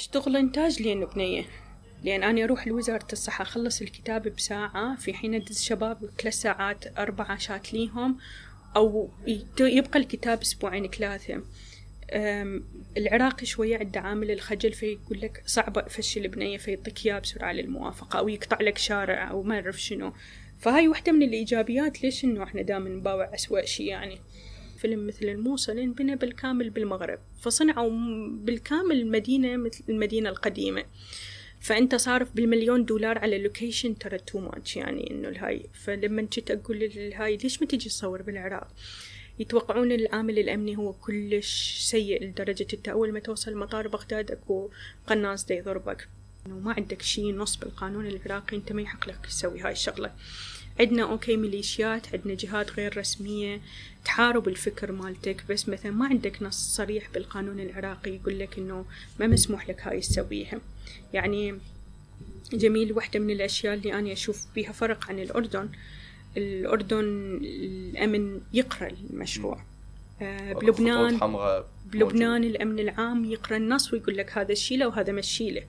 أشتغل إنتاج لين بنية لأن أنا أروح لوزارة الصحة أخلص الكتاب بساعة في حين أدز شباب ثلاث ساعات أربع عشات ليهم أو يبقى الكتاب أسبوعين ثلاثة. العراقي شوية عنده عامل الخجل فيقول لك صعب أفشل بنية فيعطيك إياه بسرعة للموافقة أو يقطع لك شارع أو ما أعرف شنو. فهاي واحدة من الإيجابيات ليش إنه إحنا دائما نباوع أسوأ شي يعني. فيلم مثل الموصل انبنى بالكامل بالمغرب فصنعوا بالكامل المدينة مثل المدينة القديمة. فأنت صارف بالمليون دولار على location ترى too much يعني إنه الهاي. فلما جيت أقول الهاي ليش ما تجي تصور بالعراق؟ يتوقعون العامل الأمني هو كلش سيء لدرجة أنت أول ما توصل مطار بغداد أكو قناص دا يضربك. ما عندك شي نص بالقانون العراقي أنت ما يحق لك تسوي هاي الشغلة. عندنا okay ميليشيات عندنا جهات غير رسمية. تحارب الفكر مالتك بس مثلا ما عندك نص صريح بالقانون العراقي يقول لك إنه ما مسموح لك هاي تسويها. يعني جميل واحدة من الأشياء اللي أنا أشوف بيها فرق عن الأردن. الأردن الأمن يقرأ المشروع. آه، بلبنان بلبنان الأمن العام يقرأ النص ويقول لك هذا شيله وهذا مشيله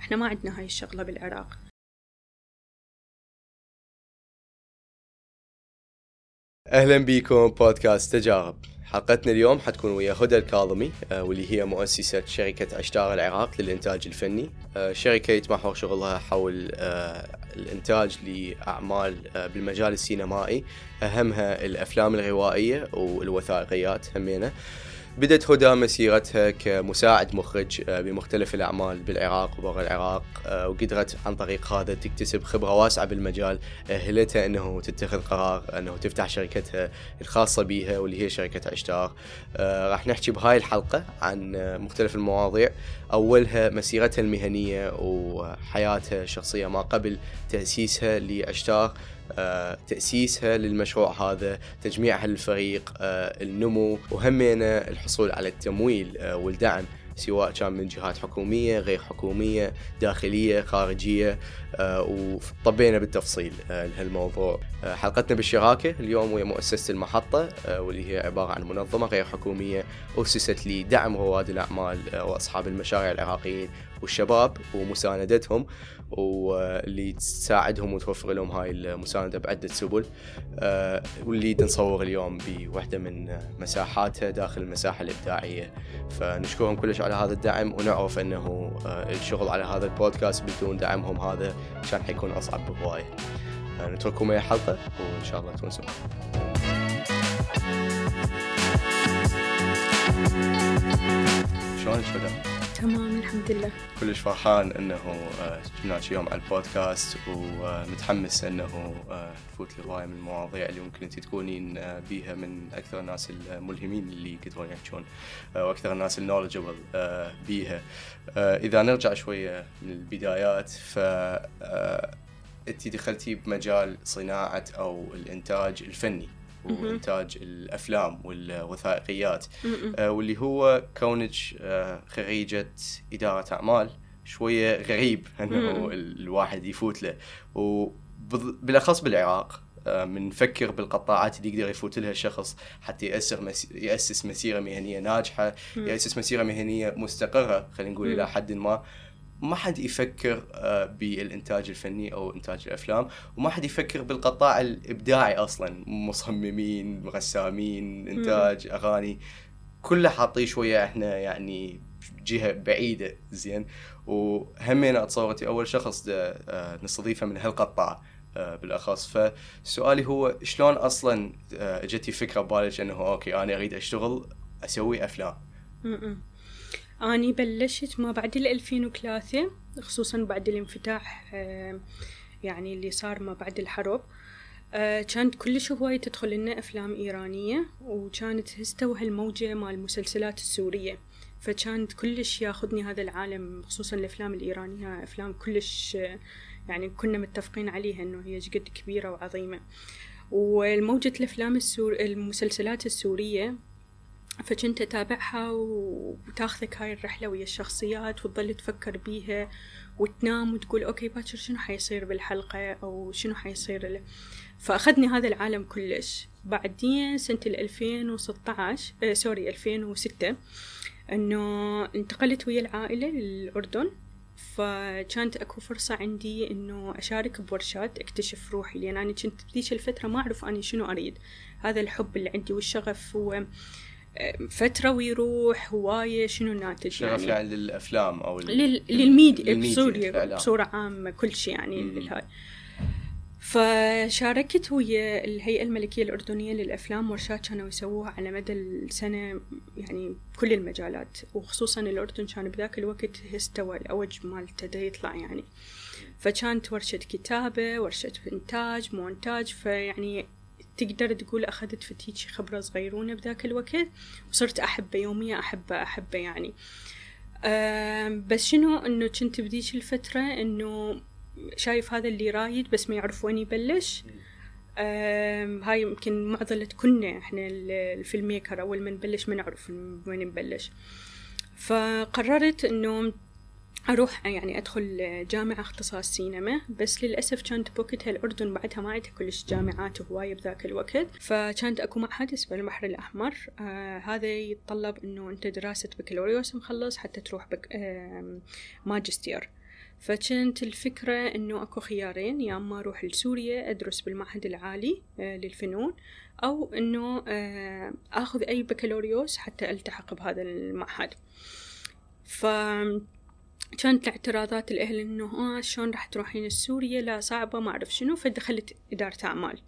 إحنا ما عندنا هاي الشغلة بالعراق. أهلا بكم بودكاست تجارب. حلقتنا اليوم حتكون ويا هدى الكاظمي آه، واللي هي مؤسسة شركة أشتار العراق للإنتاج الفني. آه، شركة يتمحور شغلها حول آه، الإنتاج لأعمال بالمجال السينمائي. أهمها الأفلام الغوائية والوثائقيات همينة. بدت هدى مسيرتها كمساعد مخرج آه، بمختلف الأعمال بالعراق وبرا العراق آه، وقدرت عن طريق هذا تكتسب خبرة واسعة بالمجال أهلتها أنه تتخذ قرار أنه تفتح شركتها الخاصة بها واللي هي شركة عشتار. آه، راح نحكي بهاي الحلقة عن مختلف المواضيع. أولها مسيرتها المهنية وحياتها الشخصية ما قبل تأسيسها لعشتار. آه، تأسيسها للمشروع هذا تجميعها للفريق آه، النمو. وهمينا الحصول على التمويل آه، والدعم سواء كان من جهات حكومية غير حكومية داخلية خارجية وطبينا بالتفصيل لهالموضوع. حلقتنا بالشراكة اليوم ويا مؤسسة المحطة واللي هي عبارة عن منظمة غير حكومية أسست لدعم رواد الأعمال وأصحاب المشاريع العراقيين والشباب ومساندتهم. واللي تساعدهم وتوفر لهم هاي المساندة بعدة سبل. آه، واللي نصور اليوم بوحدة من مساحاتها داخل المساحة الإبداعية. فنشكرهم كلش على هذا الدعم ونعرف أنه آه، الشغل على هذا البودكاست بدون دعمهم هذا كان حيكون أصعب بهواية آه، نترككم ويا حلقة وإن شاء الله تونسوا شلونك فدا؟ تمام الحمد لله. كلش فرحان إنه جبناك آه، اليوم على البودكاست ومتحمس إنه آه، نفوت لهواية من المواضيع اللي ممكن أنت تكونين آه، بيها من أكثر الناس الملهمين اللي يقدرون يحجون وأكثر الناس النولجبل بيها. إذا نرجع شوية من البدايات ف أنت دخلتي بمجال صناعة أو الإنتاج الفني. وانتاج الأفلام والوثائقيات. آه واللي هو كونك آه خريجة إدارة أعمال شوية غريب إنه الواحد يفوت له. وبالاخص بالعراق آه، منفكر بالقطاعات اللي يقدر يفوت لها الشخص حتى يأسر مس... يأسس مسيرة مهنية ناجحة يأسس مسيرة مهنية مستقرة خلينا نقول إلى حد ما. ما حد يفكر آه، بالإنتاج الفني أو إنتاج الأفلام وما حد يفكر بالقطاع الإبداعي أصلا. مصممين رسامين إنتاج أغاني. كله حاطيه شوية إحنا يعني جهة بعيدة زين. وهمينا اتصورتي أول شخص آه، نستضيفه من هالقطاع آه، بالأخص. فسؤالي هو شلون أصلا اجتي فكرة ببالك إنه أوكي أنا أريد أشتغل أسوي أفلام؟ أني بلشت ما بعد الألفين وثلاثة خصوصا بعد الانفتاح آه، يعني اللي صار ما بعد الحرب. آه، كانت كلش هواية تدخل لنا أفلام إيرانية وكانت هستوى هالموجة مال المسلسلات السورية. فكانت كلش ياخذني هذا العالم خصوصا الأفلام الإيرانية أفلام كلش آه، يعني كنا متفقين عليها إنه هي جد كبيرة وعظيمة. والموجة الأفلام السور المسلسلات السورية فكنت أتابعها وتاخذك هاي الرحلة ويا الشخصيات وتظل تفكر بيها وتنام وتقول okay باكر شنو حيصير بالحلقة أو شنو حيصير فأخذني هذا العالم كلش. بعدين سنة الألفين وستة عشر آه sorry ألفين وستة إنه انتقلت ويا العائلة للأردن. فكانت أكو فرصة عندي إنه أشارك بورشات أكتشف روحي لأن أنا كنت بذيك الفترة ما أعرف اني شنو أريد. هذا الحب اللي عندي والشغف هو فترة ويروح هواية شنو ناتج شغف يعني, يعني للأفلام أو لل... للميديا بصورة بصورة عامة كل شيء يعني للهاي. فشاركت ويا الهيئة الملكية الأردنية للأفلام ورشات كانوا يسووها على مدى السنة يعني كل المجالات وخصوصا الأردن كان بذاك الوقت استوى الأوج مالته دا يطلع يعني. فكانت ورشة كتابة ورشة إنتاج مونتاج فيعني تقدر تقول أخذت فتيتشي خبرة صغيرونة بذاك الوقت وصرت أحبه يوميا أحبه أحبه يعني. بس شنو؟ إنه كنت بذيك الفترة إنه شايف هذا اللي رايد بس ما يعرف وين يبلش. هاي يمكن معضلة كنا إحنا الفيلم ميكر أول ما نبلش ما نعرف وين نبلش. فقررت إنه أروح يعني أدخل جامعة اختصاص سينما بس للأسف كانت بوقتها الأردن بعدها ما عندها كلش جامعات وهواية بذاك الوقت فكانت أكو معهد اسمه البحر الأحمر. آه هذا يتطلب إنه أنت دراسة بكالوريوس مخلص حتى تروح بك آه ماجستير. فكانت الفكرة إنه أكو خيارين يا أما أروح لسوريا أدرس بالمعهد العالي آه، للفنون أو إنه آه، أخذ أي بكالوريوس حتى ألتحق بهذا المعهد. ف كانت الاعتراضات الأهل إنه آه شلون راح تروحين لسوريا؟ لا صعبة ما أعرف شنو فدخلت إدارة أعمال.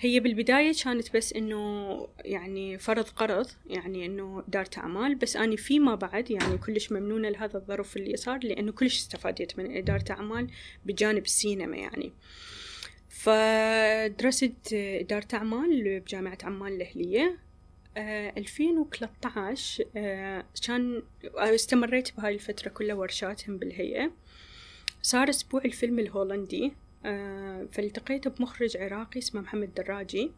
هي بالبداية كانت بس إنه يعني فرض قرض يعني إنه إدارة أعمال بس أنا فيما بعد يعني كلش ممنونة لهذا الظرف اللي صار لأنه كلش استفادت من إدارة أعمال بجانب السينما يعني. فدرست إدارة أعمال بجامعة عمان الأهلية. 2013 آه كان استمريت بهاي الفترة كلها ورشاتهم بالهيئة. صار أسبوع الفيلم الهولندي آه، فالتقيت بمخرج عراقي اسمه محمد دراجي.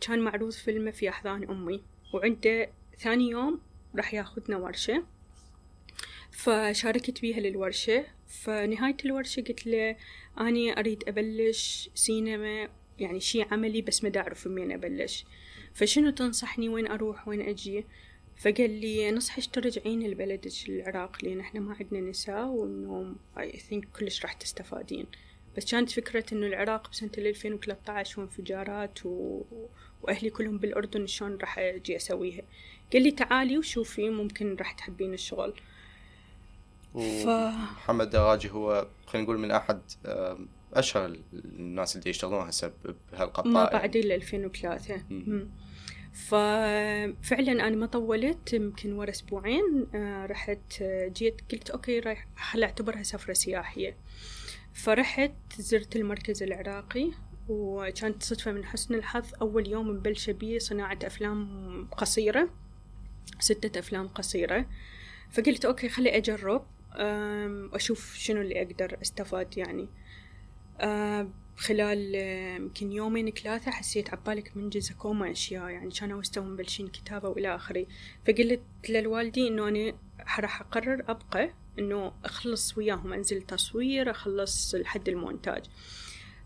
كان معروض فيلمه في أحضان أمي. وعنده ثاني يوم راح ياخذنا ورشة. فشاركت بيها للورشة. فنهاية الورشة قلت له أني أريد أبلش سينما يعني شي عملي بس ما أعرف من أبلش. فشنو تنصحني وين أروح وين أجي؟ فقال لي نصحش ترجعين لبلدك العراق لأن إحنا ما عندنا نساء وإنه I think كلش راح تستفادين. بس كانت فكرة إنه العراق بسنة ألفين وثلاثة وانفجارات و... وأهلي كلهم بالأردن شلون راح أجي أسويها؟ قال لي تعالي وشوفي ممكن راح تحبين الشغل. ف... محمد دراجي هو خلينا نقول من أحد أشهر الناس اللي يشتغلون هسه بهالقطاع. ما بعد إلا 2003 ففعلا أنا ما طولت يمكن ورا أسبوعين آه، رحت آه، جيت قلت okay رايح خل أعتبرها سفرة سياحية؟ فرحت زرت المركز العراقي وكانت صدفة من حسن الحظ. أول يوم مبلشة بي صناعة أفلام قصيرة ستة أفلام قصيرة. فقلت okay خلي أجرب وأشوف شنو اللي أقدر أستفاد يعني. خلال يمكن يومين ثلاثة حسيت عبالك منجزة كوما أشياء يعني كانوا استوى مبلشين كتابة وإلى آخره. فقلت للوالدي إنه أنا راح أقرر أبقى إنه أخلص وياهم أنزل تصوير أخلص لحد المونتاج.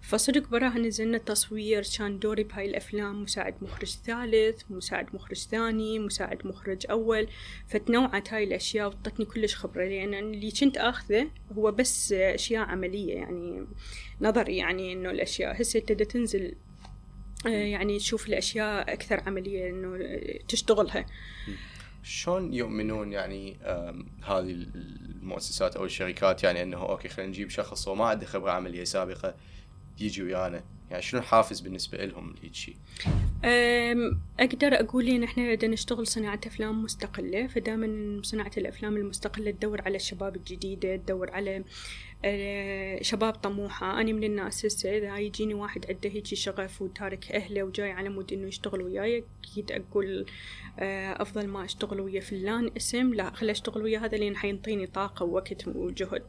فصدق براها نزلنا تصوير كان دوري بهاي الأفلام مساعد مخرج ثالث مساعد مخرج ثاني مساعد مخرج أول. فتنوعت هاي الأشياء وطتني كلش خبرة لأن اللي كنت أخذه هو بس أشياء عملية يعني نظري يعني إنه الأشياء. هسه تبدأ تنزل آه، يعني تشوف الأشياء أكثر عملية إنه تشتغلها. شلون يؤمنون يعني هذه المؤسسات أو الشركات؟ يعني إنه okay خلينا نجيب شخص وما عنده خبرة عملية سابقة. يجي ويانا يعني شنو الحافز بالنسبة لهم لهيك شيء؟ أقدر أقول ان إحنا بدنا نشتغل صناعة أفلام مستقلة فدائما صناعة الأفلام المستقلة تدور على الشباب الجديدة تدور على آه، شباب طموحة أنا من الناس هسه إذا يجيني واحد عنده هيجي شغف وتارك أهله وجاي على مود إنه يشتغل وياي أكيد أقول آه، أفضل ما أشتغل ويا فلان اسم لا خلي أشتغل ويا هذا لأن حينطيني طاقة ووقت وجهد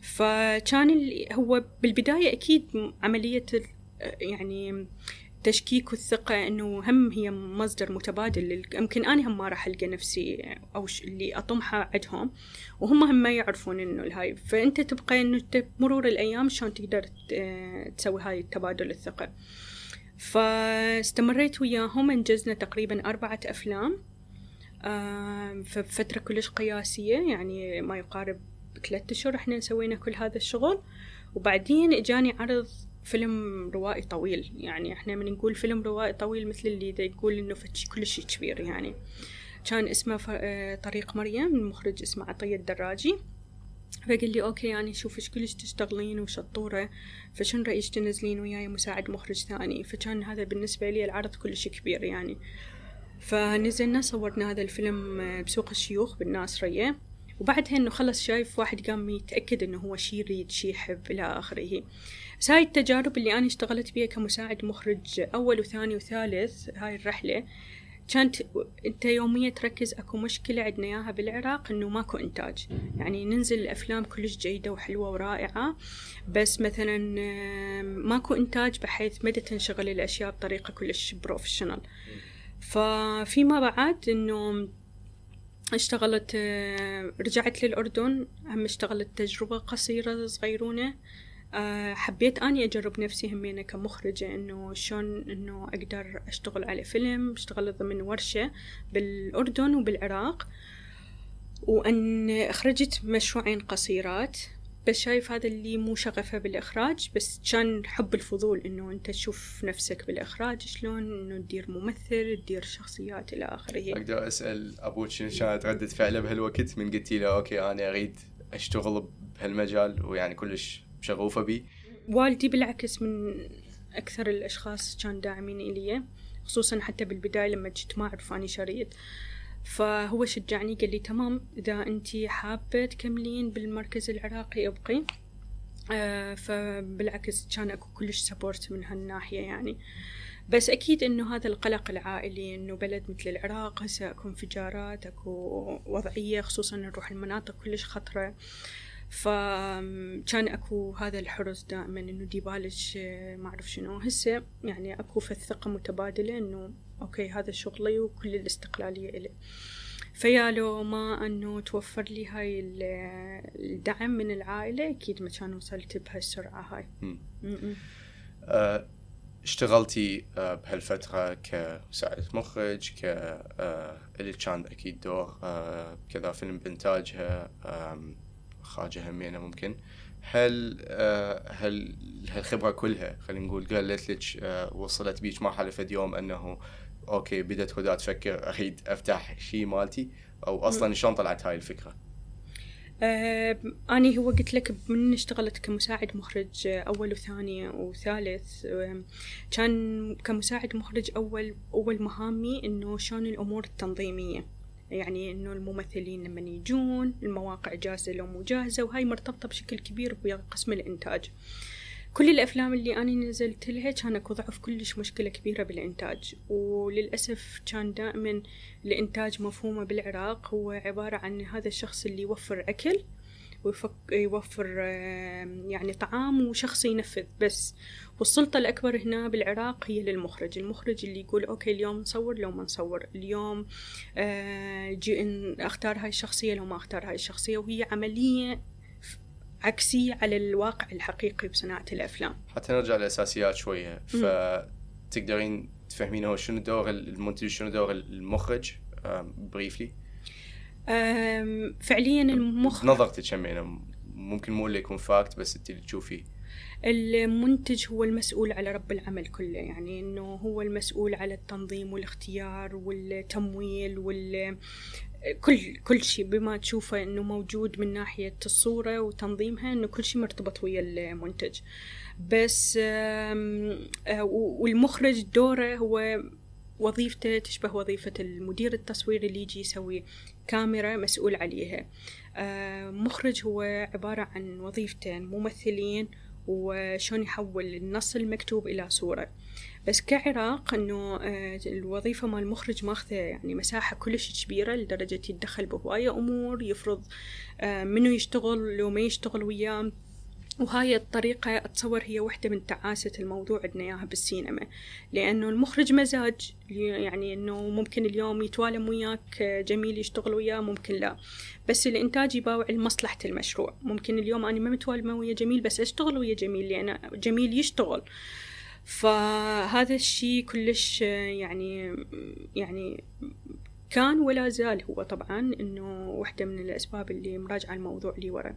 فكان هو بالبداية أكيد عملية يعني تشكيك والثقة إنه هم هي مصدر متبادل يمكن أنا هم ما راح ألقى نفسي أو اللي أطمحه عندهم وهم هم ما يعرفون إنه الهاي فأنت تبقى إنه مرور الأيام شلون تقدر تسوي هاي التبادل الثقة. فاستمريت وياهم إنجزنا تقريبا أربعة أفلام. فبفترة كلش قياسية يعني ما يقارب ثلاثة أشهر إحنا سوينا كل هذا الشغل وبعدين إجاني عرض فيلم روائي طويل. يعني إحنا من نقول فيلم روائي طويل مثل اللي دا يقول إنه فتشي كلش كبير يعني. كان اسمه آه، طريق مريم المخرج اسمه عطية الدراجي. فقال لي أوكي يعني شوف إيش كلش تشتغلين وشطورة فشن رأيك تنزلين وياي مساعد مخرج ثاني. فكان هذا بالنسبة لي العرض كلش كبير يعني. فنزلنا صورنا هذا الفيلم آه، بسوق الشيوخ بالناصرية. وبعدها إنه خلص شايف واحد قام يتأكد إنه هو شي يريد شي يحب إلى آخره. بس هاي التجارب اللي أنا اشتغلت بيها كمساعد مخرج أول وثاني وثالث هاي الرحلة كانت أنت يوميا تركز أكو مشكلة عندنا إياها بالعراق إنه ماكو إنتاج. يعني ننزل الأفلام كلش جيدة وحلوة ورائعة بس مثلا ماكو إنتاج بحيث مدى تنشغل الأشياء بطريقة كلش بروفيشنال فيما بعد إنه اشتغلت رجعت للأردن. هم اشتغلت تجربة قصيرة صغيرونة. آه، حبيت أني أجرب نفسي همينة كمخرجة إنه شلون إنه أقدر أشتغل على فيلم. اشتغلت ضمن ورشة بالأردن وبالعراق. وأن أخرجت مشروعين قصيرات. بس شايف هذا اللي مو شغفه بالإخراج بس كان حب الفضول إنه أنت تشوف نفسك بالإخراج شلون إنه تدير ممثل تدير شخصيات إلى آخره. أقدر أسأل أبوك شنو كانت ردة فعله بهالوقت؟ من قلتي له أوكي أنا أريد أشتغل بهالمجال ويعني كلش شغوفة بيه والدي بالعكس من أكثر الأشخاص كان داعمين إلي خصوصا حتى بالبداية لما جيت ما أعرف أني شريط فهو شجعني قال لي تمام إذا أنت حابة تكملين بالمركز العراقي أبقي. آه فبالعكس كان أكو كلش سبورت من هالناحية يعني. بس أكيد إنه هذا القلق العائلي إنه بلد مثل العراق هسه أكو انفجارات أكو وضعية خصوصا نروح المناطق كلش خطرة. فكان أكو هذا الحرص دائما إنه ديبالش ما أعرف شنو. هسه يعني أكو في الثقة متبادلة إنه okay هذا شغلي وكل الاستقلالية إلي. فيا لو ما إنه توفر لي هاي الدعم من العائلة أكيد ما كان وصلت بهالسرعة هاي. أه اشتغلتي أه بهالفترة كمساعدة مخرج ك اللي كان أكيد دور كذا فيلم بإنتاجها خارجة همينة ممكن. هل آه، هل هالخبرة كلها خلينا نقول قالت لك آه، وصلت بيك مرحلة في يوم إنه okay بدت هدى تفكر اريد افتح شيء مالتي أو أصلا شلون طلعت هاي الفكرة؟ آه أنا هو قلت لك من اشتغلت كمساعد مخرج أول وثاني وثالث آه كان كمساعد مخرج أول أول مهامي إنه شلون الأمور التنظيمية. يعني إنه الممثلين لما يجون المواقع جاهزة لو مو جاهزة وهاي مرتبطة بشكل كبير بقسم الإنتاج. كل الأفلام اللي أنا نزلت لها كان اكو ضعف كلش مشكلة كبيرة بالإنتاج وللأسف كان دائما الإنتاج مفهومة بالعراق. هو عبارة عن هذا الشخص اللي يوفر أكل ويوفر يعني طعام وشخص ينفذ بس. والسلطة الأكبر هنا بالعراق هي للمخرج. المخرج اللي يقول okay اليوم نصور لو ما نصور. اليوم آه، أختار هاي الشخصية لو ما أختار هاي الشخصية. وهي عملية عكسية على الواقع الحقيقي بصناعة الأفلام. حتى نرجع للأساسيات شوية. فتقدرين تفهمين هو شنو دور المنتج شنو دور المخرج؟ briefly فعليا المخرج نظرتك همينة ممكن مو اللي يكون فاكت بس انت اللي تشوفيه المنتج هو المسؤول على رب العمل كله. يعني إنه هو المسؤول على التنظيم والاختيار والتمويل وال كل كل شيء بما تشوفه إنه موجود من ناحية الصورة وتنظيمها إنه كل شيء مرتبط ويا المنتج. بس آه، والمخرج دوره هو وظيفته تشبه وظيفة المدير التصويري اللي يجي يسوي كاميرا مسؤول عليها. آه، مخرج هو عبارة عن وظيفتين ممثلين وشون يحول النص المكتوب إلى صورة. بس كعراق إنه آه، الوظيفة مال المخرج ماخذة يعني مساحة كلش كبيرة لدرجة يتدخل بهواية أمور يفرض آه، منو يشتغل لو ما يشتغل وياه وهاي الطريقة أتصور هي واحدة من تعاسة الموضوع عندنا إياها بالسينما لأنه المخرج مزاج يعني إنه ممكن اليوم يتوالم وياك جميل يشتغل وياه ممكن لا. بس الإنتاج يباوع لمصلحة المشروع. ممكن اليوم أنا ما متوالمة ويا جميل بس أشتغل ويا جميل لأن جميل يشتغل. فهذا الشيء كلش يعني يعني كان ولا زال هو طبعا إنه واحدة من الأسباب اللي مراجعة الموضوع لي ورا.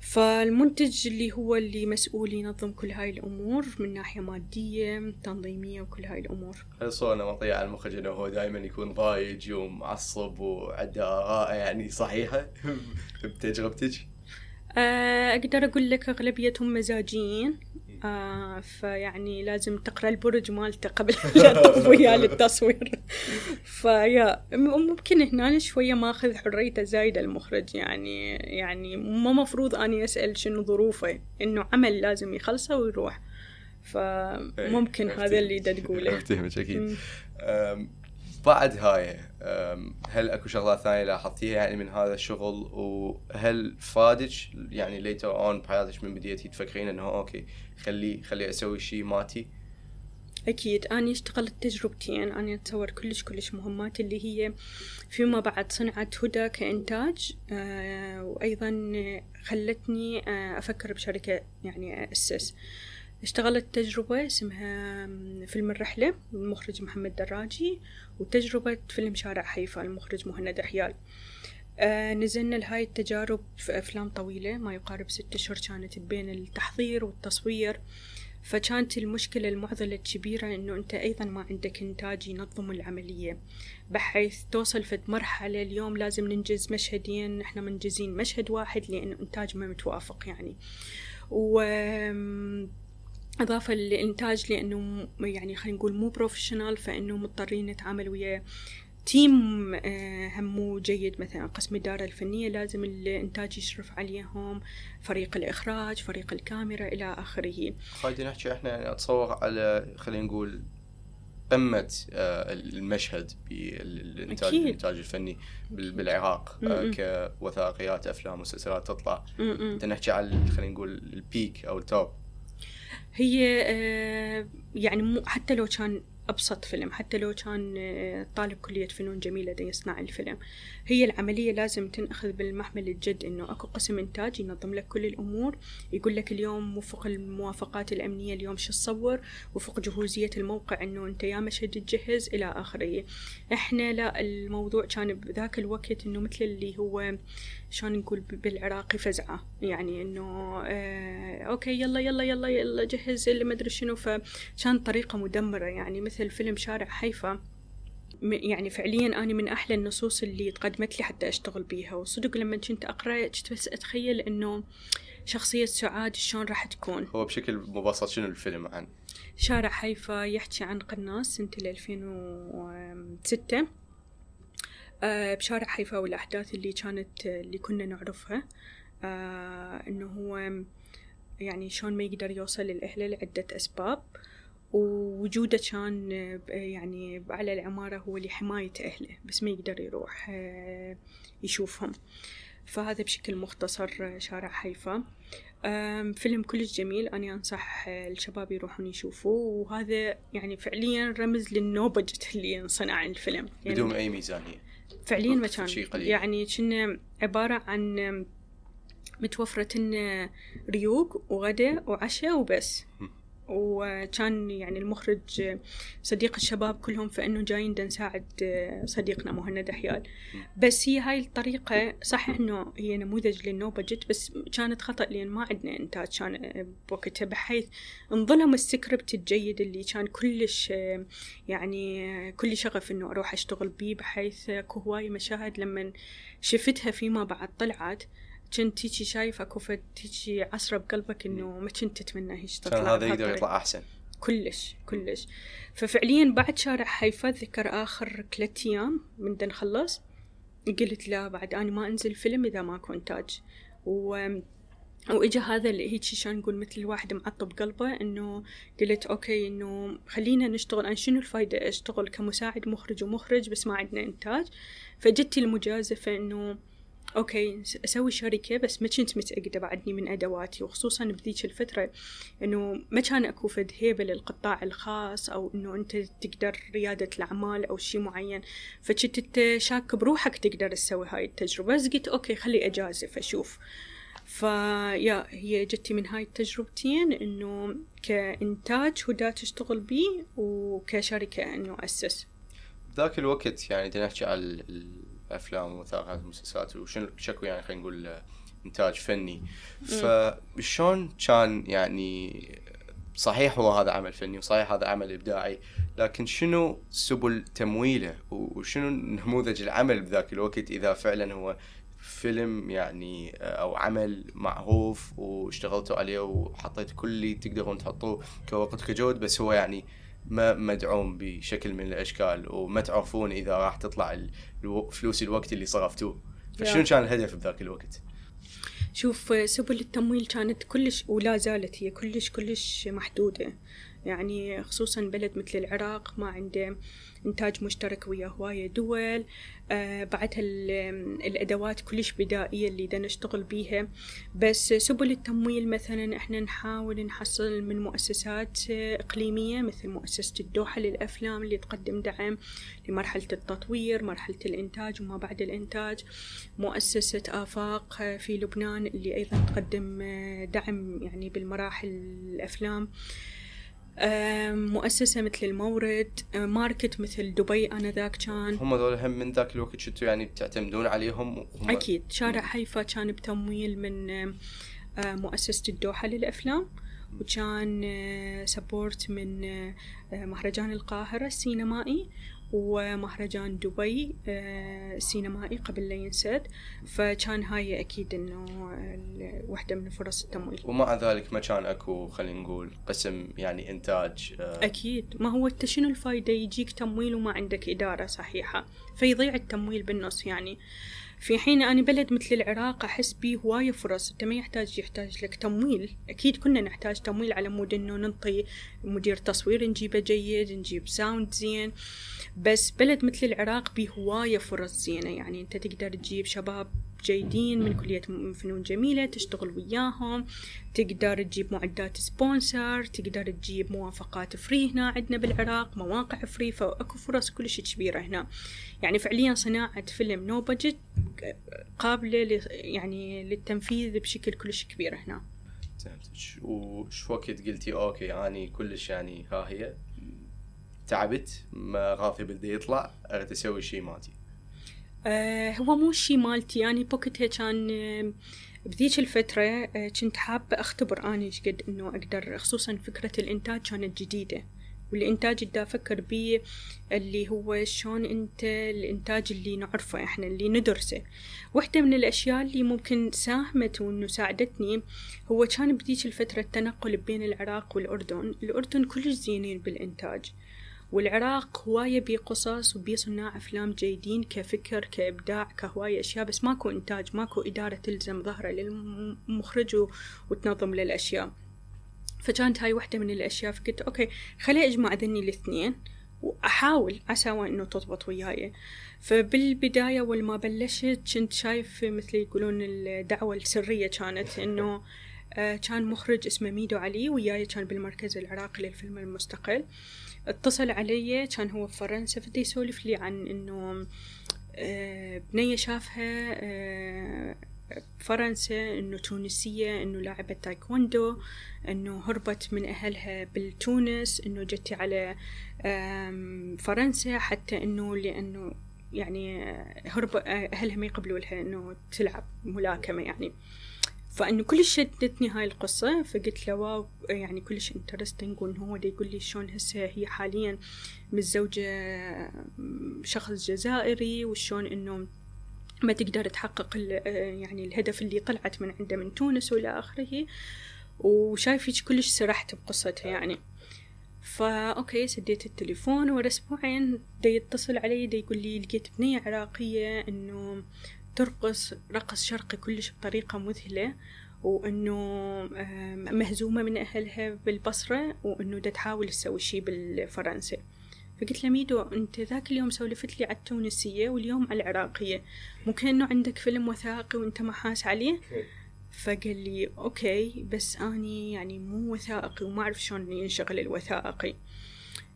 فالمنتج اللي هو اللي مسؤول ينظم كل هاي الأمور من ناحية مادية تنظيمية وكل هاي الأمور. هل صورة نمطية على المخرج أنه هو دائما يكون ضايج ومعصب وعنده آراء يعني صحيحة؟ بتجربتك؟ آه، أقدر أقول لك أغلبيتهم مزاجيين. آه فيعني لازم تقرأ البرج مالته قبل لا تطف وياه للتصوير. فيا ممكن هنا شوية ماخذ حريته زايده المخرج. يعني يعني ما مفروض أني أسأل شنو ظروفه إنه عمل لازم يخلصه ويروح. فممكن هذا اللي دا تقوله. افتهمك أكيد. بعد هاي هل أكو شغلات ثانية لاحظتيها يعني من هذا الشغل؟ وهل فادك يعني later on بحياتك من بديتي تفكرين إنه okay خلي خلي أسوي شيء مالتي. أكيد. أنا اشتغلت تجربتين أنا أتصور كلش كلش مهمات اللي هي فيما بعد صنعت هدى كإنتاج آه وأيضا خلتني آه أفكر بشركة يعني أسس. اشتغلت تجربة اسمها فيلم الرحلة المخرج محمد دراجي وتجربة فيلم شارع حيفا المخرج مهند حيال. آه نزلنا لهاي التجارب في أفلام طويلة ما يقارب ست أشهر كانت بين التحضير والتصوير. فكانت المشكلة المعضلة الكبيرة إنه أنت أيضا ما عندك إنتاج ينظم العملية بحيث توصل فد مرحلة اليوم لازم ننجز مشهدين إحنا منجزين مشهد واحد لأنه إنتاج ما متوافق يعني. و إضافة للإنتاج لأنه يعني خلينا نقول مو professional فإنه مضطرين نتعامل ويا team آه، همو جيد مثلا قسم الإدارة الفنية لازم الإنتاج يشرف عليهم فريق الإخراج فريق الكاميرا إلى آخره. خالدي نحكي إحنا يعني أتصور على خلينا نقول قمة آه، المشهد بالإنتاج الإنتاج الفني بالعراق آه، كوثائقيات أفلام مسلسلات تطلع. نحكي على خلينا نقول البيك أو التوب هي يعني حتى لو كان أبسط فيلم حتى لو كان آه، طالب كلية فنون جميلة دا يصنع الفيلم. هي العملية لازم تنأخذ بالمحمل الجد إنه أكو قسم إنتاج ينظم لك كل الأمور يقول لك اليوم وفق الموافقات الأمنية اليوم شو تصور وفق جهوزية الموقع إنه أنت يا مشهد تجهز إلى آخره. إحنا لا الموضوع كان بذاك الوقت إنه مثل اللي هو شلون نقول بالعراقي فزعة. يعني إنه آه أوكي يلا يلا يلا يلا جهز اللي ما أدري شنو. فكان طريقة مدمرة. يعني مثل فيلم شارع حيفا يعني فعليا أنا من أحلى النصوص اللي تقدمت لي حتى أشتغل بيها. وصدق لما كنت أقرأ كنت بس أتخيل إنه شخصية سعاد شلون راح تكون. هو بشكل مبسط شنو الفيلم عن؟ شارع حيفا يحكي عن قناص سنة 2006 آه بشارع حيفا والأحداث اللي كانت اللي كنا نعرفها. آه إنه هو يعني شلون ما يقدر يوصل للأهل لعدة أسباب. ووجوده كان يعني على العمارة هو لحماية أهله بس ما يقدر يروح آه، يشوفهم. فهذا بشكل مختصر شارع حيفا. فيلم كلش جميل. أنا أنصح الشباب يروحون يشوفوه. وهذا يعني فعليا رمز للنوبجت اللي انصنع الفيلم. يعني بدون أي ميزانية. فعليا ما كان يعني كنا عبارة عن متوفرة ريوق وغدا وعشاء وبس. وكان يعني المخرج صديق الشباب كلهم فإنه جايين نساعد صديقنا مهند حيال. بس هي هاي الطريقة صح إنه هي نموذج لل no budget بس كانت خطأ لأن ما عندنا إنتاج كان بوقتها بحيث انظلم السكريبت الجيد اللي كان كلش يعني كل شغف إنه أروح أشتغل بيه بحيث اكو هواي مشاهد لما شفتها فيما بعد طلعت كنت تيجي شايفة كوفة تيجي عصرة بقلبك إنه ما كنت تتمنى هيك تطلع كان هذا يقدر يطلع أحسن. كلش كلش. ففعليا بعد شارع حيفا ذكر آخر ثلاث أيام من دا نخلص قلت لا بعد أنا ما أنزل فيلم إذا ماكو إنتاج. و وإجا هذا اللي هيك شلون نقول مثل الواحد معطب قلبه إنه قلت okay إنه خلينا نشتغل. أنا شنو الفايدة أشتغل كمساعد مخرج ومخرج بس ما عندنا إنتاج؟ فجت المجازفة إنه okay أسوي شركة بس ما كنت متأكدة بعدني من أدواتي وخصوصا بذيك الفترة إنه ما كان أكو فد هيبة للقطاع الخاص أو إنه أنت تقدر ريادة الأعمال أو شي معين. فكنت انت شاك بروحك تقدر تسوي هاي التجربة. بس قلت okay خلي أجازف أشوف. فيا هي جتي من هاي التجربتين إنه كإنتاج هدى تشتغل بيه وكشركة إنه أسس. بذاك الوقت يعني نحكي على الافلام والوثائقيات والمسلسلات وشنو شكو يعني خلينا نقول آه، إنتاج فني. فشلون كان يعني صحيح هو هذا عمل فني وصحيح هذا عمل إبداعي لكن شنو سبل تمويله وشنو نموذج العمل بذاك الوقت إذا فعلا هو فيلم يعني آه، أو عمل معروف واشتغلتوا عليه وحطيتوا كل اللي تقدرون تحطوه كوقت كجهد بس هو يعني ما مدعوم بشكل من الأشكال وما تعرفون إذا راح تطلع فلوس الوقت اللي صرفتوه فشنو. كان الهدف بذاك الوقت؟ شوف سبل التمويل كانت كلش ولا زالت هي كلش كلش محدودة يعني خصوصا بلد مثل العراق ما عنده إنتاج مشترك ويا هواية دول. آه بعدها ال- الأدوات كلش بدائية اللي دا نشتغل بيها. بس سبل التمويل مثلا إحنا نحاول نحصل من مؤسسات إقليمية مثل مؤسسة الدوحة للأفلام اللي تقدم دعم لمرحلة التطوير مرحلة الإنتاج وما بعد الإنتاج. مؤسسة آفاق في لبنان اللي أيضا تقدم آه، دعم يعني بالمراحل الأفلام. آه، مؤسسة مثل المورد market مثل دبي آنذاك كان. هم ذول هم من ذاك الوقت شنتوا يعني تعتمدون عليهم؟ أكيد. شارع حيفا كان بتمويل من مؤسسة الدوحة للأفلام وكان support من مهرجان القاهرة السينمائي ومهرجان دبي آه، السينمائي قبل لا ينسد. فكان هاي أكيد إنه ال- واحدة من فرص التمويل. ومع ذلك ما كان أكو خلينا نقول قسم يعني إنتاج آه، أكيد. ما هو أنت شنو الفايدة يجيك تمويل وما عندك إدارة صحيحة؟ فيضيع التمويل بالنص يعني. في حين أنا بلد مثل العراق أحس بيه هواية فرص. أنت ما يحتاج يحتاج لك تمويل. أكيد كنا نحتاج تمويل على مود أنه ننطي مدير تصوير نجيبه جيد نجيب sound زين. بس بلد مثل العراق بيه هواية فرص زينة. يعني أنت تقدر تجيب شباب جيدين من كلية فنون جميلة تشتغل وياهم. تقدر تجيب معدات sponsor تقدر تجيب موافقات free هنا عندنا بالعراق مواقع free فأكو فرص كلش كبيرة هنا. يعني فعليا صناعة فيلم no budget قابلة يعني للتنفيذ بشكل كلش كبير هنا. وش وقت قلتي؟ okay أني كلش يعني ها هي. تعبت ما غاثي بدي يطلع أريد أسوي شيء مالتي. آه هو مو شي مالتي يعني بوقتها كان آه، بذيك الفترة آه، كنت حابة أختبر أني إيش قد إنه أقدر خصوصا فكرة الإنتاج كانت جديدة. والإنتاج اللي أفكر بيه اللي هو شلون أنت الإنتاج اللي نعرفه إحنا اللي ندرسه. واحدة من الأشياء اللي ممكن ساهمت وإنه ساعدتني هو كان بذيك الفترة التنقل بين العراق والأردن. الأردن كلش زينين بالإنتاج. والعراق هواية بيه قصص وبيه صناع أفلام جيدين كفكر كإبداع كهواية أشياء بس ماكو إنتاج ماكو إدارة تلزم ظهره للمخرج وتنظم للأشياء. فكانت هاي واحدة من الأشياء فقلت okay خلي أجمع ذني الاثنين وأحاول عسى إنه تضبط وياي. فبالبداية أول ما بلشت كنت شايف مثل يقولون الدعوة السرية كانت إنه آه، كان مخرج اسمه ميدو علي وياي كان بالمركز العراقي للفيلم المستقل. اتصل علي كان هو في فرنسا فدا يسولف لي عن إنه آه، بنية شافها آه، فرنسا إنه تونسية إنه لاعبة تايكوندو إنه هربت من أهلها بالتونس إنه جتي على فرنسا حتى إنه لأنه يعني آه، هرب آه، أهلها ما يقبلوا لها إنه تلعب ملاكمة يعني. فإنه كلش شدتني هاي القصة فقلت له wow يعني كلش interesting وإنه هو يقول لي شلون هسه هي حاليا متزوجة شخص جزائري وشلون إنه ما تقدر تحقق ال- يعني الهدف اللي طلعت من عنده من تونس وإلى آخره. وشايفك كلش سرحت بقصتها يعني. فا okay سديت التليفون ورا أسبوعين دا يتصل علي دا يقول لي لقيت بنية عراقية إنه ترقص رقص شرقي كلش بطريقة مذهلة وإنه مهزومة من أهلها بالبصرة وإنه دا تحاول تسوي شي بالفرنسي. فقلت له ميدو أنت ذاك اليوم سولفت لي على التونسية واليوم على العراقية. ممكن انه عندك فيلم وثائقي وأنت ما حاس عليه فقال لي okay بس أني يعني مو وثائقي وما أعرف شلون ينشغل الوثائقي.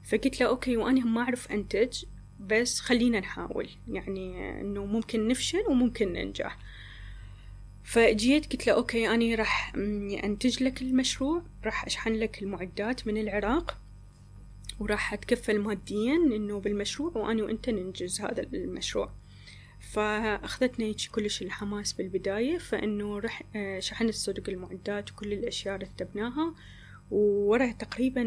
فقلت له okay واني ما أعرف أنتج. بس خلينا نحاول. يعني إنه ممكن نفشل وممكن ننجح. فجيت قلت له okay أني راح أنتج لك المشروع راح أشحن لك المعدات من العراق وراح أتكفل ماديا إنه بالمشروع وأنا وأنت ننجز هذا المشروع. فأخذتنا هيك كلش الحماس بالبداية فإنه رح آه، شحنت صدق المعدات وكل الأشياء رتبناها وورا تقريبا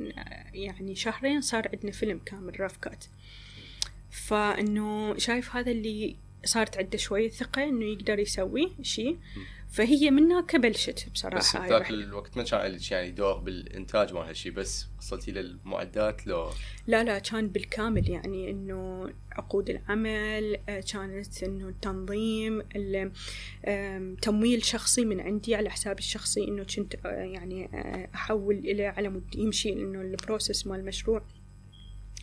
آه، يعني شهرين صار عندنا فيلم كامل رافكات. فإنه شايف هذا اللي صارت عنده شوية ثقة إنه يقدر يسوي شيء فهي من هناك بلشت بصراحة بس هاي ذاك. الوقت ما كان لك يعني دور بالإنتاج مال هالشيء بس وصلتي للمعدات لو؟ لا لا كان بالكامل يعني إنه عقود العمل آه، كانت إنه التنظيم تمويل شخصي من عندي على حسابي الشخصي إنه كنت آه، يعني آه، أحول إلى على مود يمشي إنه ال process مال المشروع.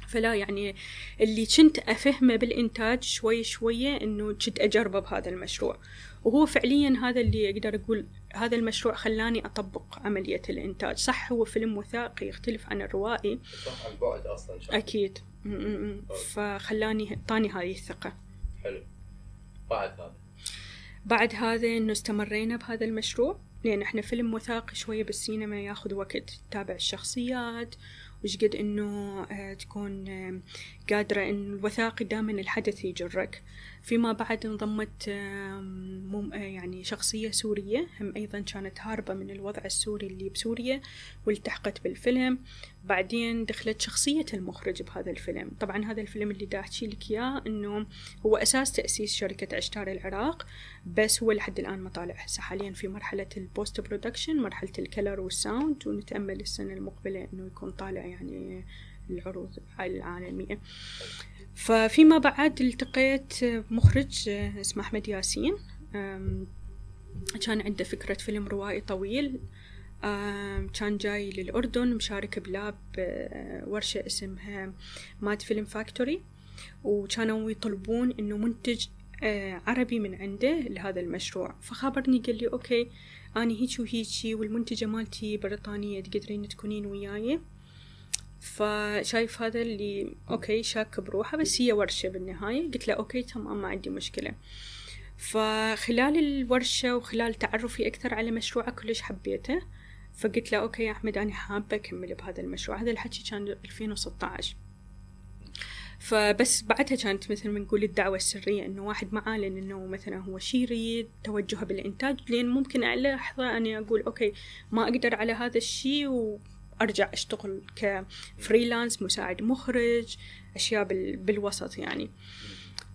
فلا يعني اللي كنت أفهمه بالإنتاج شوي شوية إنه كنت أجربه بهذا المشروع. وهو فعليا هذا اللي أقدر أقول هذا المشروع خلاني أطبق عملية الإنتاج. صح هو فيلم وثائقي يختلف عن الروائي. صح عن بعد أصلا أكيد. م- م- م. فخلاني طاني هذه الثقة. حلو. بعد هذا. بعد هذا إنه استمرينا بهذا المشروع. لأن إحنا فيلم وثائقي شوية بالسينما ياخذ وقت تتابع الشخصيات. وش قد إنه آه، تكون قادرة إن الوثائقي دائما الحدث يجرك. فيما بعد انضمت آه، يعني شخصية سورية. هم أيضا كانت هاربة من الوضع السوري اللي بسوريا والتحقت بالفيلم. بعدين دخلت شخصية المخرج بهذا الفيلم. طبعا هذا الفيلم اللي دا أحكي لك إياه إنه هو أساس تأسيس شركة عشتار العراق بس هو لحد الآن ما طالع. هسه حاليا في مرحلة ال post production مرحلة ال color وال sound ونتأمل السنة المقبلة إنه يكون طالع يعني العروض العالمية. ففيما بعد التقيت مخرج اسمه أحمد ياسين. كان عنده فكرة فيلم روائي طويل. كان جاي للأردن مشارك ب lab آه، ورشة اسمها Med Film Factory وكانوا يطلبون إنه منتج آه، عربي من عنده لهذا المشروع. فخابرني قال لي okay أنا هيك وهيجي والمنتجة مالتي بريطانية تقدرين تكونين وياي. فشايف هذا اللي okay شاك بروحه بس هي ورشة بالنهاية. قلت له okay تمام ما عندي مشكلة. فخلال الورشة وخلال تعرفي أكثر على مشروعه كلش حبيته. فقلت له okay يا أحمد أنا حابة أكمل بهذا المشروع. هذا الحكي كان 2016 فبس بعدها كانت مثل ما نقول الدعوة السرية إنه واحد ما أعلن إنه مثلا هو شي يريد توجهه بالإنتاج لين ممكن على لحظة أني أقول okay ما أقدر على هذا الشي وأرجع أشتغل ك freelance مساعد مخرج أشياء بال... بالوسط يعني.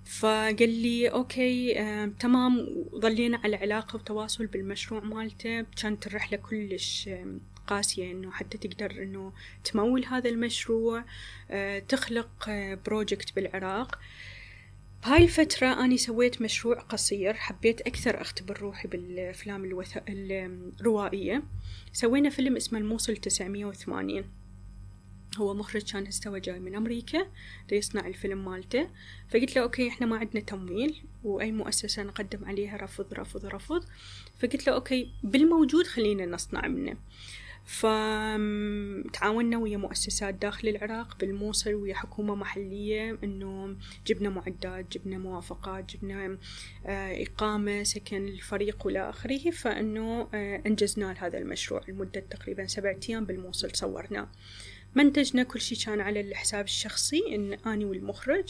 فقال لي okay آه، تمام. وظلينا على علاقة وتواصل بالمشروع مالته. كانت الرحلة كلش آم، قاسية إنه حتى تقدر إنه تمول هذا المشروع. آه، تخلق project بالعراق. بهاي الفترة أنا سويت مشروع قصير حبيت أكثر أختبر روحي بالأفلام الوث... الروائية. سوينا فيلم اسمه الموصل 980 هو مخرج كان استوى جاي من أمريكا دا يصنع الفيلم مالته. فقلت له okay إحنا ما عندنا تمويل وأي مؤسسة نقدم عليها رفض رفض رفض. فقلت له okay بالموجود خلينا نصنع منه. فتعاوننا ويا مؤسسات داخل العراق بالموصل ويا حكومة محلية إنه جبنا معدات جبنا موافقات جبنا آه، إقامة سكن الفريق وإلى آخره فإنه آه، أنجزنا هذا المشروع لمدة تقريبا سبعة أيام بالموصل صورناه منتجنا كل شيء كان على الحساب الشخصي إن أني والمخرج.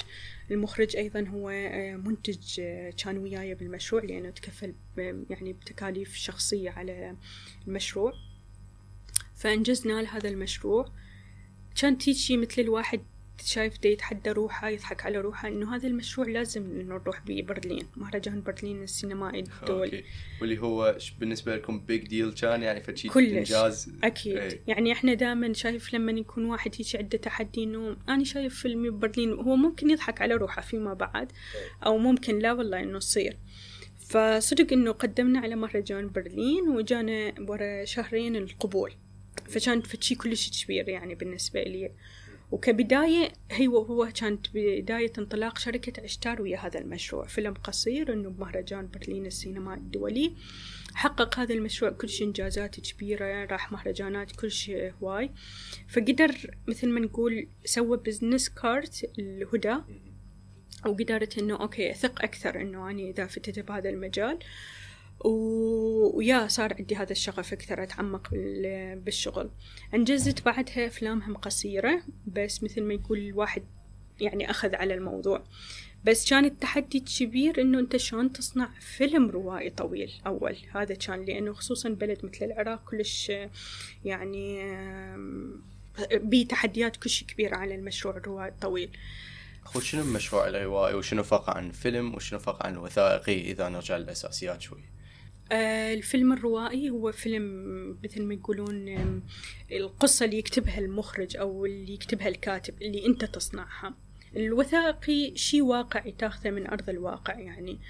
المخرج أيضا هو آه، منتج كان وياي بالمشروع لأنه تكفل يعني بتكاليف شخصية على المشروع. فأنجزنا لهذا المشروع. كان تيجي مثل الواحد شايف دا يتحدى روحه يضحك على روحه إنه هذا المشروع لازم إنه نروح بيه برلين. مهرجان برلين السينمائي الدولي okay. واللي هو بالنسبة لكم big deal كان يعني فشي. إنجاز. أكيد. إيه. يعني إحنا دائما شايف لما يكون واحد هيك عنده تحدي إنه أنا شايف فيلم ببرلين هو ممكن يضحك على روحه فيما بعد أو ممكن لا والله إنه يصير. فصدق إنه قدمنا على مهرجان برلين وجانا ورا شهرين القبول. فكانت فشي كلش كبير يعني بالنسبة لي. وكبداية هي هو كانت بداية انطلاق شركة عشتار ويا هذا المشروع. فيلم قصير إنه بمهرجان برلين السينمائي الدولي. حقق هذا المشروع كلش إنجازات كبيرة راح مهرجانات كلش هواي. فقدر مثل ما نقول سوى business card لهدى وقدرت إنه okay أثق أكثر إنه اني إذا فتت بهذا المجال. ويا صار عندي هذا الشغف أكثر أتعمق بالشغل. أنجزت بعدها أفلام هم قصيرة بس مثل ما يقول الواحد يعني أخذ على الموضوع. بس كان التحدي الكبير إنه أنت شلون تصنع فيلم روائي طويل أول. هذا كان لأنه خصوصا بلد مثل العراق كلش يعني بيه تحديات كلش كبيرة على المشروع الروائي الطويل. هو شنو المشروع الروائي؟ وشنو فرق عن فيلم؟ وشنو فرق عن وثائقي؟ إذا نرجع للأساسيات شوي. الفيلم الروائي هو فيلم مثل ما يقولون القصة اللي يكتبها المخرج أو اللي يكتبها الكاتب اللي أنت تصنعها. الوثائقي شيء واقعي تاخذه من أرض الواقع يعني.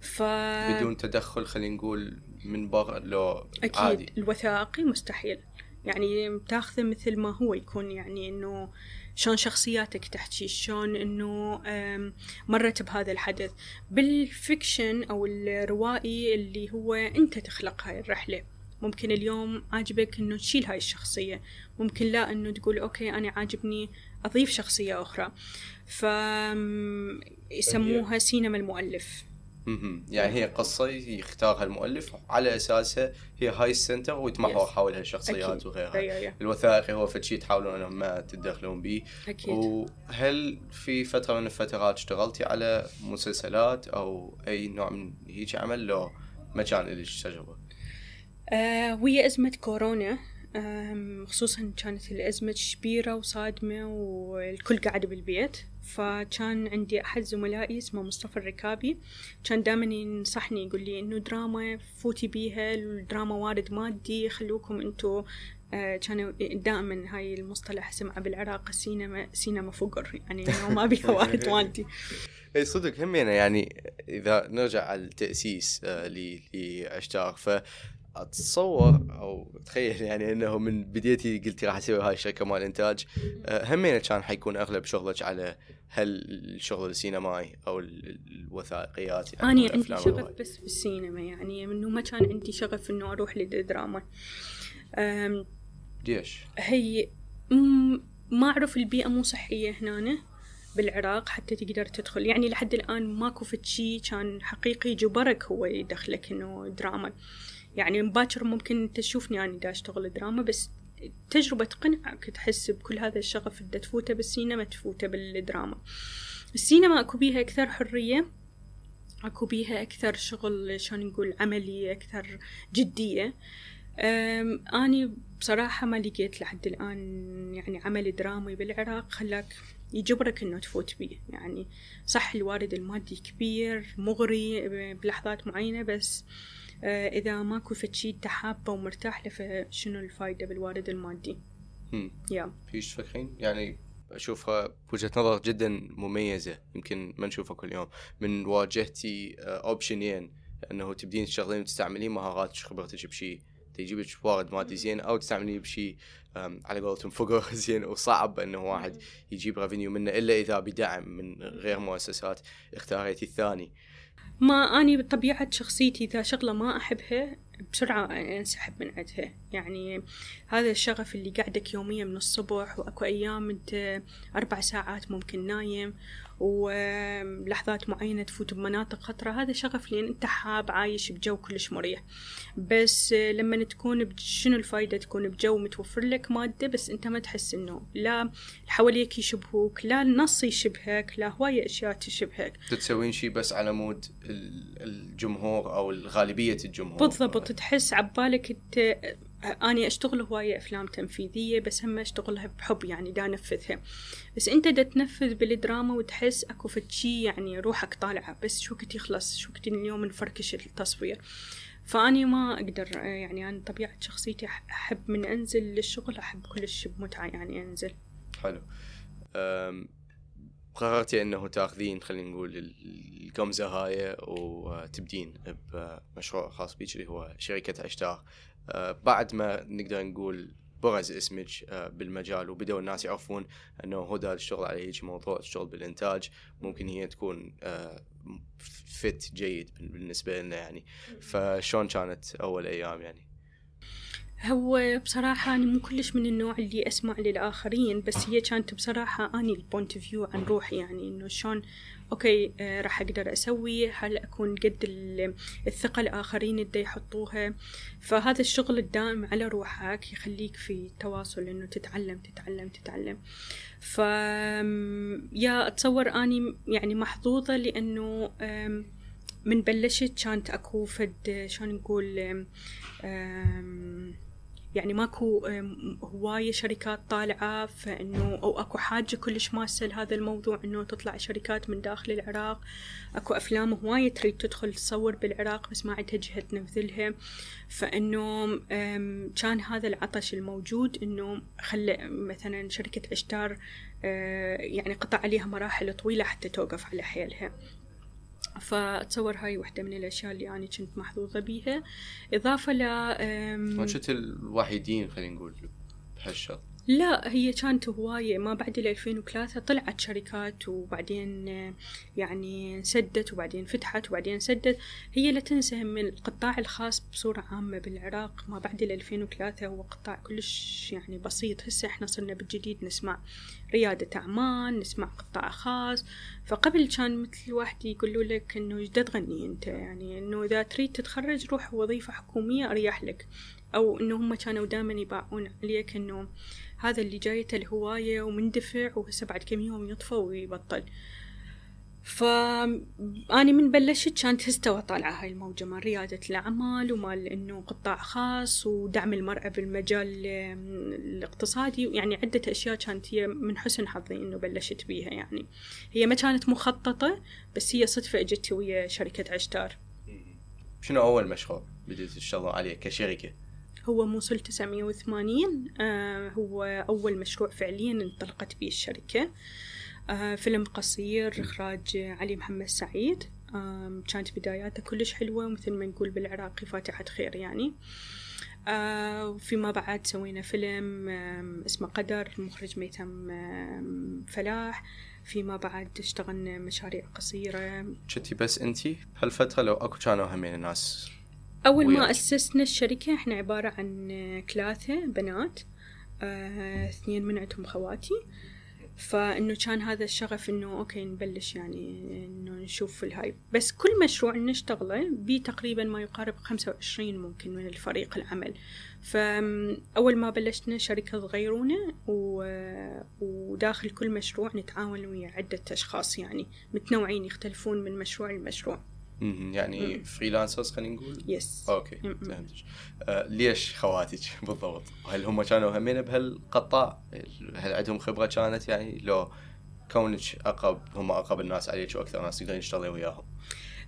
ف... بدون تدخل خلينا نقول من برا لو أكيد عادي. الوثائقي مستحيل. يعني تاخذه مثل ما هو يكون يعني إنه شلون شخصياتك تحكي شلون إنه مرت بهذا الحدث. بالفيكشن أو الروائي اللي هو أنت تخلق هاي الرحلة. ممكن اليوم عاجبك إنه تشيل هاي الشخصية. ممكن لا إنه تقول okay أنا عاجبني أضيف شخصية أخرى. ف يسموها سينما المؤلف. يعني هي قصة يختارها المؤلف على أساسها هي هاي ال center ويتمحور حولها الشخصيات وغيرها. أي أي. الوثائقي هو فشي تحاولون أنهم ما تتدخلون به أكيد. وهل في فترة من الفترات اشتغلتي على مسلسلات أو أي نوع من هيك عمل لو ما كان لك تجربة؟ آه وهي أزمة كورونا. خصوصا كانت الأزمة كبيرة وصادمة والكل قاعد بالبيت. فكان عندي أحد زملائي اسمه مصطفى الركابي. كان دائما ينصحني يقول لي إنه دراما فوتي بيها الدراما وارد مادي خلوكم أنتو آه كانوا دائما هاي المصطلح اسمعه بالعراق سينما سينما فقر. يعني إنه ما بيها وارد مادي. اي صدق همينة يعني إذا نرجع على التأسيس آه لأشتاق ف أتصور أو أتخيل يعني إنه من بديتي قلتي راح أسوي هاي الشركة مال إنتاج. آه، همين كان حيكون أغلب شغلك على هل الشغل السينمائي أو الوثائقيات يعني أنا عندي شغف بس بالسينما يعني إنه ما كان عندي شغف إنه أروح للدراما. ليش؟ هي ما أعرف البيئة مو صحية هنا بالعراق حتى تقدر تدخل. يعني لحد الآن ماكو شيء كان حقيقي جبرك هو يدخلك إنه دراما. يعني مباشر ممكن تشوفني أنا دا أشتغل دراما بس تجربة تقنعك تحس بكل هذا الشغف اللي تفوته بالسينما تفوته بالدراما. السينما أكو بيها أكثر حرية أكو بيها أكثر شغل شلون نقول عملي أكثر جدية. أني بصراحة ما لقيت لحد الآن يعني عمل درامي بالعراق خلاك يجبرك إنه تفوت بيه. يعني صح الوارد المادي كبير مغري بلحظات معينة بس آه، إذا ماكو فشي أنت حابة ومرتاح له فشنو الفايدة بالوارد المادي؟ يا. فيش تفكرين؟ يعني أشوفها بوجهة نظر جدا مميزة يمكن ما نشوفها كل يوم. من واجهتي option ين إنه تبدين تشتغلين وتستعملين مهاراتك خبرتك بشيء تجيب لك وارد مادي زين أو تستعمليه بشيء على قولتهم فقر زين وصعب إنه واحد يجيب ريفينيو منه إلا إذا بدعم من غير مؤسسات اختاريتي الثاني. ما أني بطبيعة شخصيتي إذا شغلة ما أحبها بسرعة أنسحب من عندها يعني هذا الشغف اللي قعدك يوميا من الصبح وأكو أيام أنت أربع ساعات ممكن نايم ولحظات معينة تفوت بمناطق خطرة هذا شغف لأن أنت حاب عايش بجو كلش مريح. بس لما تكون شنو الفايدة تكون بجو متوفر لك مادة بس أنت ما تحس إنه لا حواليك يشبهوك لا النص يشبهك لا هواية أشياء تشبهك. تسوين شيء بس على مود الجمهور أو غالبية الجمهور. بالضبط تحس عبالك أنت أنا أشتغل هواية أفلام تنفيذية بس هم أشتغلها بحب يعني دا أنفذها. بس أنت دا تنفذ بالدراما وتحس أكو فتشي يعني روحك طالعة بس شو كنت يخلص؟ شو كنت اليوم نفركش التصوير. فأني ما أقدر يعني أنا طبيعة شخصيتي أحب من أنزل للشغل أحب كلش بمتعة يعني أنزل. حلو. قررتي إنه تاخذين خلينا نقول القمزه هاي وتبدين بمشروع خاص بيك اللي هو شركة اشتار آه، بعد ما نقدر نقول برز اسمك آه، بالمجال وبدأوا الناس يعرفون إنه هدى الشغل على هيك موضوع الشغل بالإنتاج ممكن هي تكون فت آه، جيد بالنسبة لنا يعني. فشون كانت أول أيام يعني؟ هو بصراحة أنا مو كلش من النوع اللي أسمع للآخرين بس هي كانت بصراحة أني ال point view عن روحي يعني إنه شلون okay آه راح أقدر أسوي. هل أكون قد ال- الثقة الآخرين اللي يحطوها؟ فهذا الشغل الدائم على روحك يخليك في تواصل إنه تتعلم تتعلم تتعلم. ف يا أتصور أني يعني محظوظة لأنه أم، من بلشت كانت أكو فد شلون نقول يعني ماكو هواية شركات طالعة فإنه أو أكو حاجة كلش ماسة لهذا الموضوع إنه تطلع شركات من داخل العراق. أكو أفلام هواية تريد تدخل تصور بالعراق بس ما عندها جهة تنفذلها. فإنه كان هذا العطش الموجود إنه خلى مثلا شركة عشتار أه، يعني قطع عليها مراحل طويلة حتى توقف على حيلها. فأتصور هاي واحدة من الأشياء اللي أنا كنت محظوظة بيها. إضافة ل وكنت الوحيدين خلينا نقول بهالشغل لا هي كانت هواية ما بعد ال 2003 طلعت شركات وبعدين يعني سدت وبعدين فتحت وبعدين سدت هي لا تنسى من القطاع الخاص بصورة عامة بالعراق ما بعد ال 2003 هو قطاع كلش يعني بسيط. هسه إحنا صرنا بالجديد نسمع ريادة أعمال نسمع قطاع خاص. فقبل كان مثل واحد يقولوا لك إنه إيش تغني أنت؟ يعني إنه إذا تريد تتخرج روح وظيفة حكومية أريح لك. أو إنه هم كانوا دائما يباعون عليك إنه هذا اللي جايته الهواية ومندفع وهسه بعد كم يوم يطفى ويبطل. فأني من بلشت كانت هستوى طالعة هاي الموجة مال ريادة الأعمال ومال إنه قطاع خاص ودعم المرأة بالمجال الاقتصادي. يعني عدة أشياء كانت هي من حسن حظي إنه بلشت بيها يعني. هي ما كانت مخططة بس هي صدفة إجت ويا شركة عشتار. شنو أول مشروع بديت تشتغلون عليه كشركة؟ هو موصل 980 آه هو أول مشروع فعليا انطلقت به الشركة. آه فيلم قصير إخراج علي محمد سعيد. كانت بداياته كلش حلوة مثل ما نقول بالعراقي فاتحة خير يعني. آه وفيما بعد سوينا فيلم اسمه قدر المخرج ميتم فلاح. فيما بعد اشتغلنا مشاريع قصيرة. كنتي بس انتي؟ بهالفتره لو أكو كانوا همين ناس أول ما. أسسنا الشركة إحنا عبارة عن ثلاثة بنات آه، اثنين من عندهم خواتي فإنه كان هذا الشغف إنه okay نبلش يعني إنه نشوف الهاي بس كل مشروع نشتغله بي تقريبا ما يقارب خمسة وعشرين ممكن من الفريق العمل فأول ما بلشنا شركة صغيرونة و- وداخل كل مشروع نتعاون ويا عدة أشخاص يعني متنوعين يختلفون من مشروع لمشروع. يعني. freelancers خلينا نقول yes okay. فهمتك آه ليش خواتك بالضبط؟ هل هم كانوا همين بهالقطاع؟ هل عندهم خبرة كانت يعني لو كونك أقرب هم أقرب الناس عليك وأكثر ناس تقدرين تشتغلين وياهم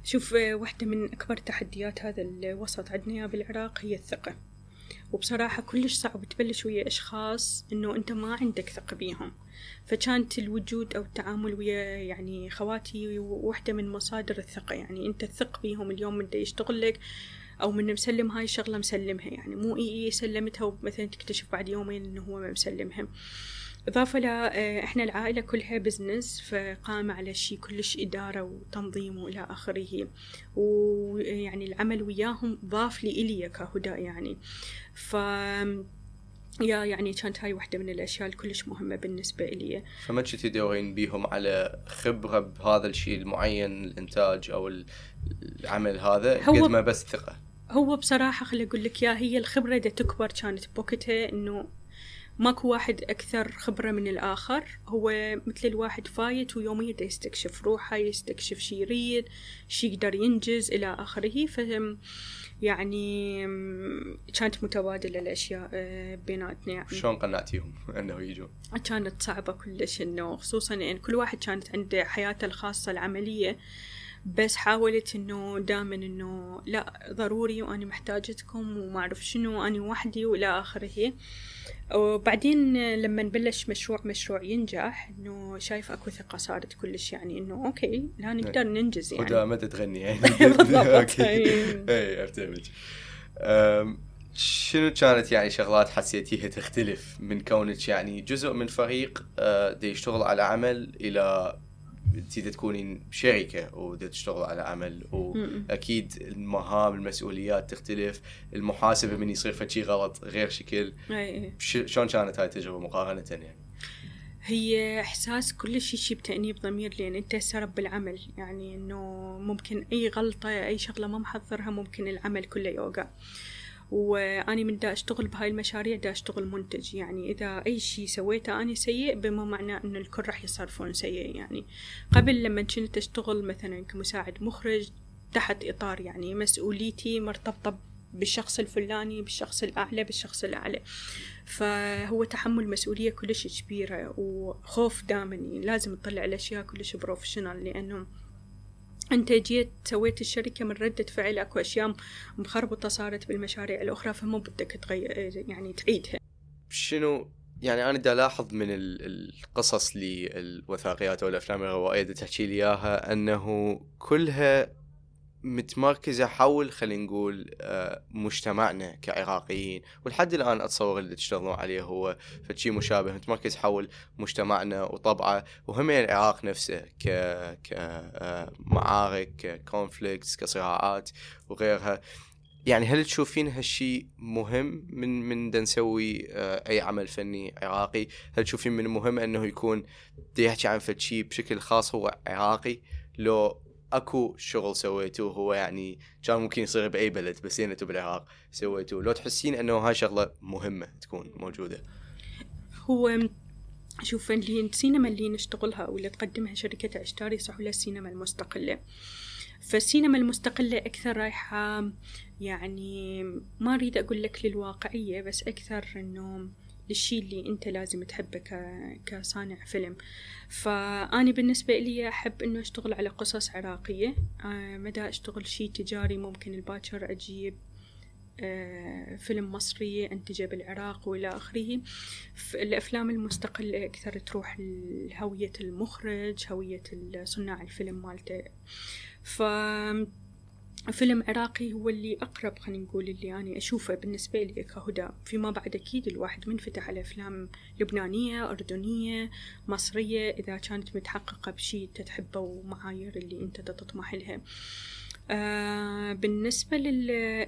شوف آه، واحدة من أكبر تحديات هذا الوسط عندنا بالعراق هي الثقة وبصراحة كلش صعب تبلش ويا أشخاص إنه أنت ما عندك ثقة بيهم. فكانت الوجود أو التعامل ويا يعني خواتي واحدة من مصادر الثقة. يعني أنت تثق بيهم اليوم من يشتغل لك أو من مسلم هاي الشغلة مسلمها. يعني مو إي إي سلمتها ومثلا تكتشف بعد يومين إنه هو ما مسلمها. إضافة ل آه، إحنا العائلة كلها بزنس فقامة على شيء كلش إدارة وتنظيم وإلى آخره. ويعني العمل وياهم ضاف لي إلي كهدى يعني. ف يا يعني كانت هاي واحدة من الأشياء الكلش مهمة بالنسبة إلي فما كنتي تدورين بيهم على خبرة بهذا الشيء المعين الإنتاج أو ال- العمل هذا؟ هو- قد ما بس ثقة. هو بصراحة خلي أقول لك يا هي الخبرة دا تكبر كانت بوقتها إنه ماكو واحد أكثر خبرة من الآخر. هو مثل الواحد فايت ويوميا يستكشف روحه يستكشف شي يريد شي يقدر ينجز إلى آخره. ف يعني كانت متبادلة الأشياء آه، بيناتنا يعني. شلون قنعتيهم إنه يجون؟ كانت صعبة كلش إنه خصوصا إن كل واحد كانت عنده حياته الخاصة العملية بس حاولت إنه دائما إنه لا ضروري وأنا محتاجتكم وما أعرف شنو أنا وحدي وإلى آخره. وبعدين لما نبلش مشروع مشروع ينجح إنه شايف أكو ثقة صارت كلش يعني إنه أوكي لا نقدر ننجز يعني متى تغني يعني بالضبط. okay. اي افتهمك أم، شنو كانت يعني شغلات حسيتيها تختلف من كونك يعني جزء من فريق أه، دي يشتغل على عمل إلى انت تكونين شركة وتشتغلوا على عمل وأكيد المهام المسؤوليات تختلف المحاسبة من يصير فشي غلط غير شكل. شلون كانت هاي التجربة مقارنة يعني؟ هي إحساس كل شيء شي بتأنيب ضمير لأن أنت سرب بالعمل. يعني إنه ممكن أي غلطة أي شغلة ما محضرها ممكن العمل كله يوقع. وأني من دا أشتغل بهاي المشاريع دا أشتغل منتج. يعني إذا أي شيء سويته أنا سيء بما معناه إنه الكل راح يصرفون سيء يعني. قبل لما كنت أشتغل مثلا كمساعد مخرج تحت إطار يعني مسؤوليتي مرتبطة بالشخص الفلاني بالشخص الأعلى بالشخص الأعلى. فهو تحمل مسؤولية كلش كبيرة وخوف دائما لازم تطلع الأشياء كلش بروفيشنال لأنه انت جيت سويت الشركة من ردة فعل أكو أشياء مخربطة صارت بالمشاريع الأخرى فمو بدك تغير يعني تعيدها. شنو؟ يعني أنا دا الاحظ من القصص للوثائقيات أو الأفلام الروائيه تحكي لي إياها أنه كلها متمركزة حول خلينا نقول آه، مجتمعنا كعراقيين. ولحد الآن أتصور اللي تشتغلون عليه هو فشي مشابه متمركز حول مجتمعنا وطبعه. وهم العراق نفسه ك كمعارك آه، conflicts كصراعات وغيرها. يعني هل تشوفين هالشي مهم من من نسوي آه، أي عمل فني عراقي؟ هل تشوفين من المهم أنه يكون يحكي عن فشي بشكل خاص هو عراقي؟ لو اكو شغل سويتوه هو يعني كان ممكن يصير بأي بلد بس أنتم بالعراق سويتوه. لو تحسين إنه هاي شغلة مهمة تكون موجودة. هو شوف اللي السينما اللي نشتغلها واللي تقدمها شركة عشتاري صح ولا السينما المستقلة؟ فالسينما المستقلة أكثر رايحة يعني ما أريد أقول لك للواقعية بس أكثر إنه للشي اللي انت لازم تحبه كصانع فيلم. فأنا بالنسبة لي أحب إنه أشتغل على قصص عراقية. آه، مدى أشتغل شي تجاري ممكن الباكر أجيب آه، فيلم مصري أنتجه بالعراق وإلى آخره. الأفلام المستقلة أكثر تروح لهوية المخرج هوية صناع الفيلم مالته. ف فيلم عراقي هو اللي أقرب خلينا نقول اللي أنا أشوفه بالنسبة لي كهدى. فيما بعد أكيد الواحد منفتح على أفلام لبنانية أردنية مصرية إذا كانت متحققة بشي أنت تحبه ومعايير اللي أنت تطمح لها. آه بالنسبة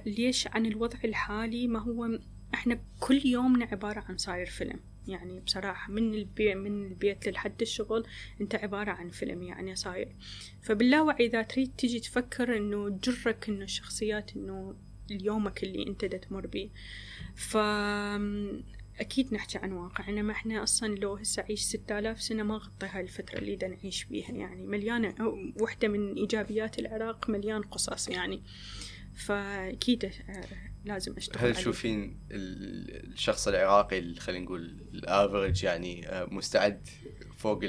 ليش عن الوضع الحالي ما هو إحنا كل يومنا عبارة عن صاير فيلم. يعني بصراحة من البيت من البيت للحد الشغل أنت عبارة عن فيلم يعني صاير. فباللاوعي إذا تريد تجي تفكر إنه تجرك إنه الشخصيات إنه اليومك اللي أنت دا تمر بيه. ف أكيد نحكي عن واقعنا. ما إحنا أصلا لو هسه أعيش ستة آلاف سنة ما غطي هاي الفترة اللي دا نعيش بيها يعني. مليانة وحدة من إيجابيات العراق مليان قصص يعني. فأكيد لازم أشتغل هل تشوفين الشخص العراقي خلينا نقول ال average يعني آه، مستعد فوق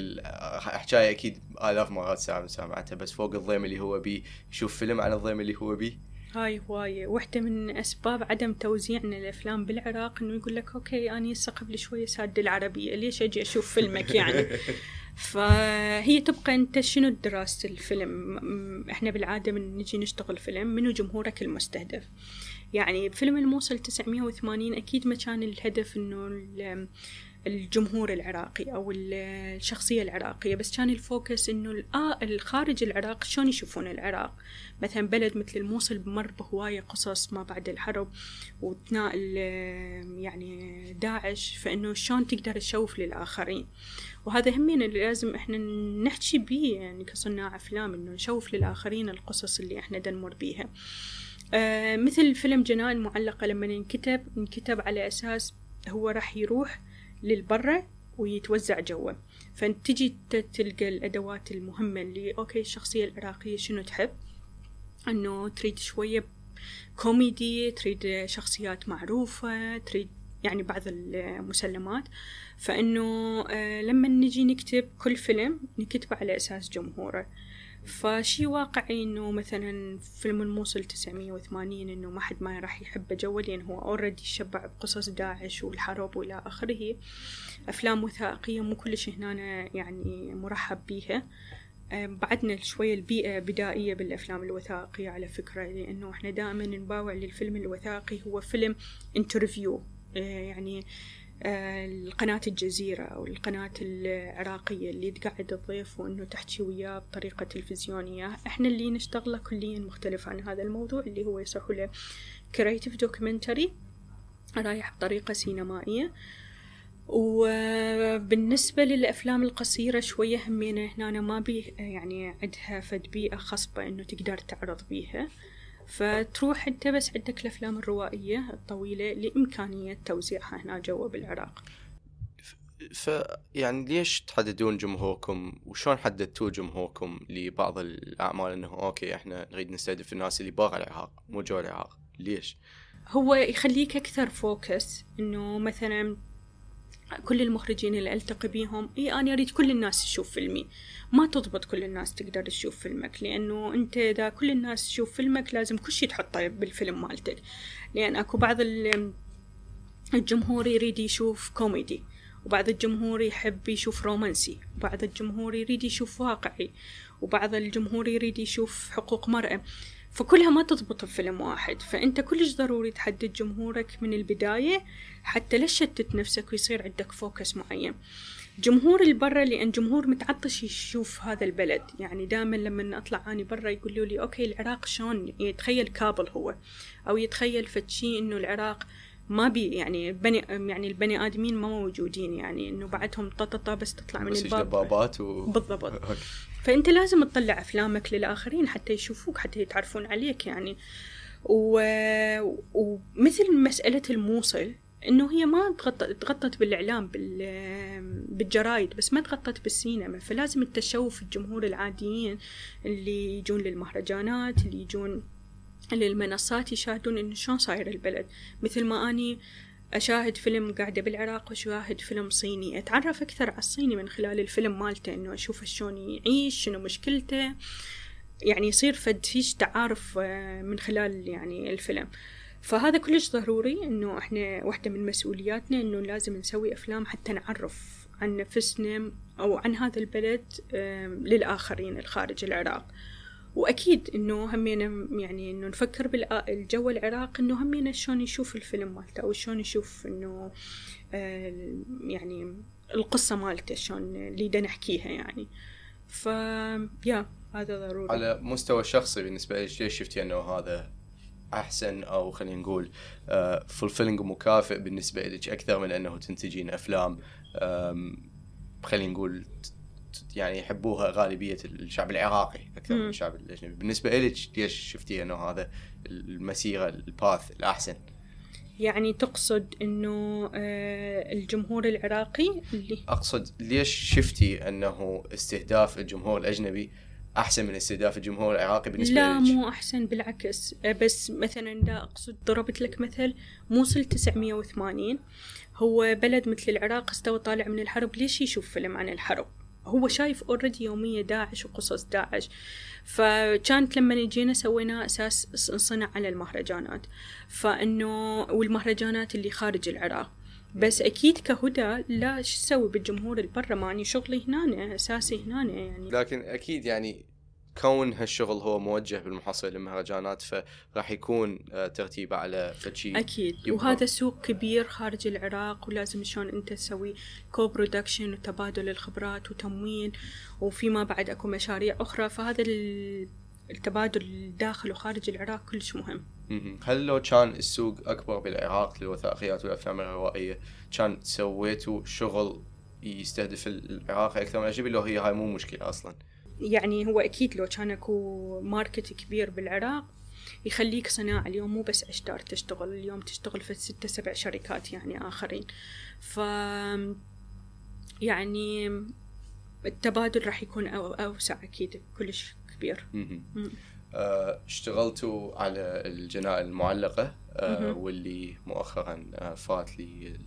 حكايه أكيد الاف مرات سمعتها بس فوق الضيم اللي هو بيه يشوف فيلم عن الضيم اللي هو بيه؟ هاي هواية. واحدة من أسباب عدم توزيعنا الأفلام بالعراق إنه يقول لك okay أنا هسه قبل شوية سادّة العربانة ليش أجي أشوف فيلمك يعني؟ فهي تبقى أنت شنو دراسة الفيلم؟ إحنا بالعادة من نجي نشتغل فيلم منو جمهورك المستهدف. يعني بفيلم الموصل 980 أكيد ما كان الهدف إنه الجمهور العراقي أو الشخصية العراقية بس كان الفوكس إنه الخارج العراق شلون يشوفون العراق؟ مثلا بلد مثل الموصل بمر بهواية قصص ما بعد الحرب وثناء يعني داعش فإنه شلون تقدر تشوف للآخرين؟ وهذا همين اللي لازم إحنا نحكي بيه يعني كصناع أفلام إنه نشوف للآخرين القصص اللي إحنا دنمر بيها. آه مثل فيلم جنان المعلقة لما ينكتب ينكتب على أساس هو راح يروح للبرة ويتوزع جوا فأنت تجي تلقى الأدوات المهمة اللي أوكي الشخصية العراقية شنو تحب؟ أنه تريد شوية كوميدي تريد شخصيات معروفة تريد يعني بعض المسلمات. فإنه آه لما نجي نكتب كل فيلم نكتبه على أساس جمهوره. فشي واقعي إنه مثلا فيلم الموصل تسعمية وثمانين إنه ما حد ما راح يحبه جوا لأن هو already شبع بقصص داعش والحرب وإلى آخره. افلام وثائقية مو كلش هنا يعني مرحب بيها. بعدنا شوية البيئة بدائية بالأفلام الوثائقية على فكرة لأنه إحنا دائما نباوع للفيلم الوثائقي هو فيلم interview يعني آه، قناة الجزيرة أو القناة العراقية اللي تقعد الضيف وإنه تحكي وياه بطريقة تلفزيونية. إحنا اللي نشتغله كليا مختلف عن هذا الموضوع اللي هو يصيح له creative documentary رايح بطريقة سينمائية. وبالنسبة للأفلام القصيرة شوية همينة هنا أنا ما بي يعني عندها فد بيئة خصبة إنه تقدر تعرض بيها. فتروح أنت بس عندك الأفلام الروائية الطويلة لإمكانية توزيعها هنا جوا بالعراق. ف يعني ليش تحددون جمهوركم؟ وشون حددتوا جمهوركم لبعض الأعمال إنه okay إحنا نريد نستهدف الناس اللي برا العراق مو جوا العراق؟ ليش؟ هو يخليك أكثر focus إنه مثلا كل المخرجين اللي ألتقي بيهم إي أنا أريد كل الناس تشوف فيلمي. ما تضبط كل الناس تقدر تشوف فيلمك لأنه أنت إذا كل الناس تشوف فيلمك لازم كل شيء تحطه بالفيلم مالتك. لأن أكو بعض الجمهور يريد يشوف كوميدي وبعض الجمهور يحب يشوف رومانسي وبعض الجمهور يريد يشوف واقعي وبعض الجمهور يريد يشوف حقوق مرأة. فكلها ما تضبط بفيلم واحد فأنت كلش ضروري تحدد جمهورك من البداية حتى لا تشتت نفسك ويصير عندك focus معين. جمهور البرة لأن جمهور متعطش يشوف هذا البلد. يعني دائما لما أطلع أنا برا يقولوا لي okay العراق شلون؟ يتخيل كابل هو. أو يتخيل فد شي إنه العراق ما بي يعني بني يعني البني آدمين ما موجودين يعني إنه بعدهم طططا بس تطلع من الباب. دبابات و... بالضبط. فأنت لازم تطلع أفلامك للآخرين حتى يشوفوك حتى يتعرفون عليك يعني. و... ومثل مسألة الموصل إنه هي ما تغطت تغطت بالإعلام بال... بالجرايد بس ما تغطت بالسينما. فلازم تشوف الجمهور العاديين اللي يجون للمهرجانات اللي يجون للمنصات يشاهدون إنه شلون صاير البلد. مثل ما أني أشاهد فيلم قاعدة بالعراق وأشاهد فيلم صيني. أتعرف أكثر على الصيني من خلال الفيلم مالته إنه أشوف شلون يعيش شنو مشكلته. يعني يصير فد فيش تعارف آه، من خلال يعني الفيلم. فهذا كلش ضروري إنه إحنا واحدة من مسؤولياتنا إنه لازم نسوي أفلام حتى نعرف عن نفسنا أو عن هذا البلد للآخرين الخارج العراق. وأكيد إنه همينا يعني إنه نفكر بالجو العراق إنه همينا شلون يشوف الفيلم مالته أو شلون يشوف إنه آه، يعني القصة مالته شلون اللي دا نحكيها يعني. ف يا هذا ضروري. على مستوى شخصي بالنسبة لي ليش شفتي إنه هذا أحسن أو خلينا نقول فولفيلنج آه، ومكافئ بالنسبة لك أكثر من إنه تنتجين أفلام خلينا نقول يعني يحبوها غالبية الشعب العراقي أكثر من الشعب الأجنبي. بالنسبة لك ليش شفتي إنه هذا المسيرة الباث الأحسن؟ يعني تقصد إنه آه، الجمهور العراقي اللي أقصد ليش شفتي إنه استهداف الجمهور الأجنبي أحسن من استهداف الجمهور العراقي بالنسبة لا لك؟ مو أحسن بالعكس. آه، بس مثلا لا أقصد ضربت لك مثل موصل 980 هو بلد مثل العراق استوى طالع من الحرب. ليش يشوف فيلم عن الحرب؟ هو شايف اوريدي يومية داعش وقصص داعش. فكانت لما جينا سوينا أساس صنع على المهرجانات. فإنه والمهرجانات اللي خارج العراق. بس أكيد كهدى لا شو أسوي بالجمهور البرلماني؟ شغلي هنا أساسي هنا يعني. لكن أكيد يعني كون هالشغل هو موجه بالمحصله للمهرجانات فراح يكون آه، ترتيبه على فشي أكيد. يبقى. وهذا سوق كبير خارج العراق ولازم شلون أنت تسوي كو برودكشن وتبادل الخبرات وتمويل وفيما بعد أكو مشاريع أخرى. فهذا التبادل داخل وخارج العراق كلش مهم. هل لو كان السوق أكبر بالعراق للوثائقيات والأفلام الروائية كان سويتوا شغل يستهدف العراق أكثر من الاجنبي لو هي هاي مو مشكلة أصلا؟ يعني هو أكيد لو كان أكو ماركت كبير بالعراق يخليك صناعة اليوم مو بس أشتار تشتغل اليوم تشتغل في ستة سبع شركات يعني آخرين. ف يعني التبادل راح يكون أوسع أكيد كلش كبير. آه، اشتغلتوا على الجنائن المعلقة آه، واللي مؤخرا آه، فات لي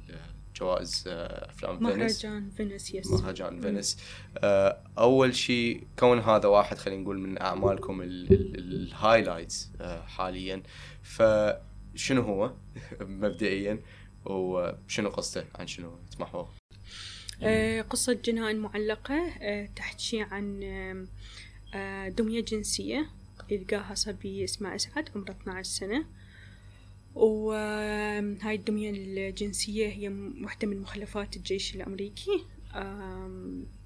جوائز آه، أفلام فينيس. مهرجان فينيس yes مهرجان فينيس. آه، أول شيء كون هذا واحد خلينا نقول من أعمالكم ال highlights آه، حاليا. فشنو هو؟ مبدئيا. وشنو قصته؟ عن شنو؟ يتمحور قصة جنائن معلقة تحكي عن دمية جنسية يلقاها صبي اسمه أسعد عمره 12 سنة. وهاي الدمية الجنسية هي واحدة من مخلفات الجيش الأمريكي.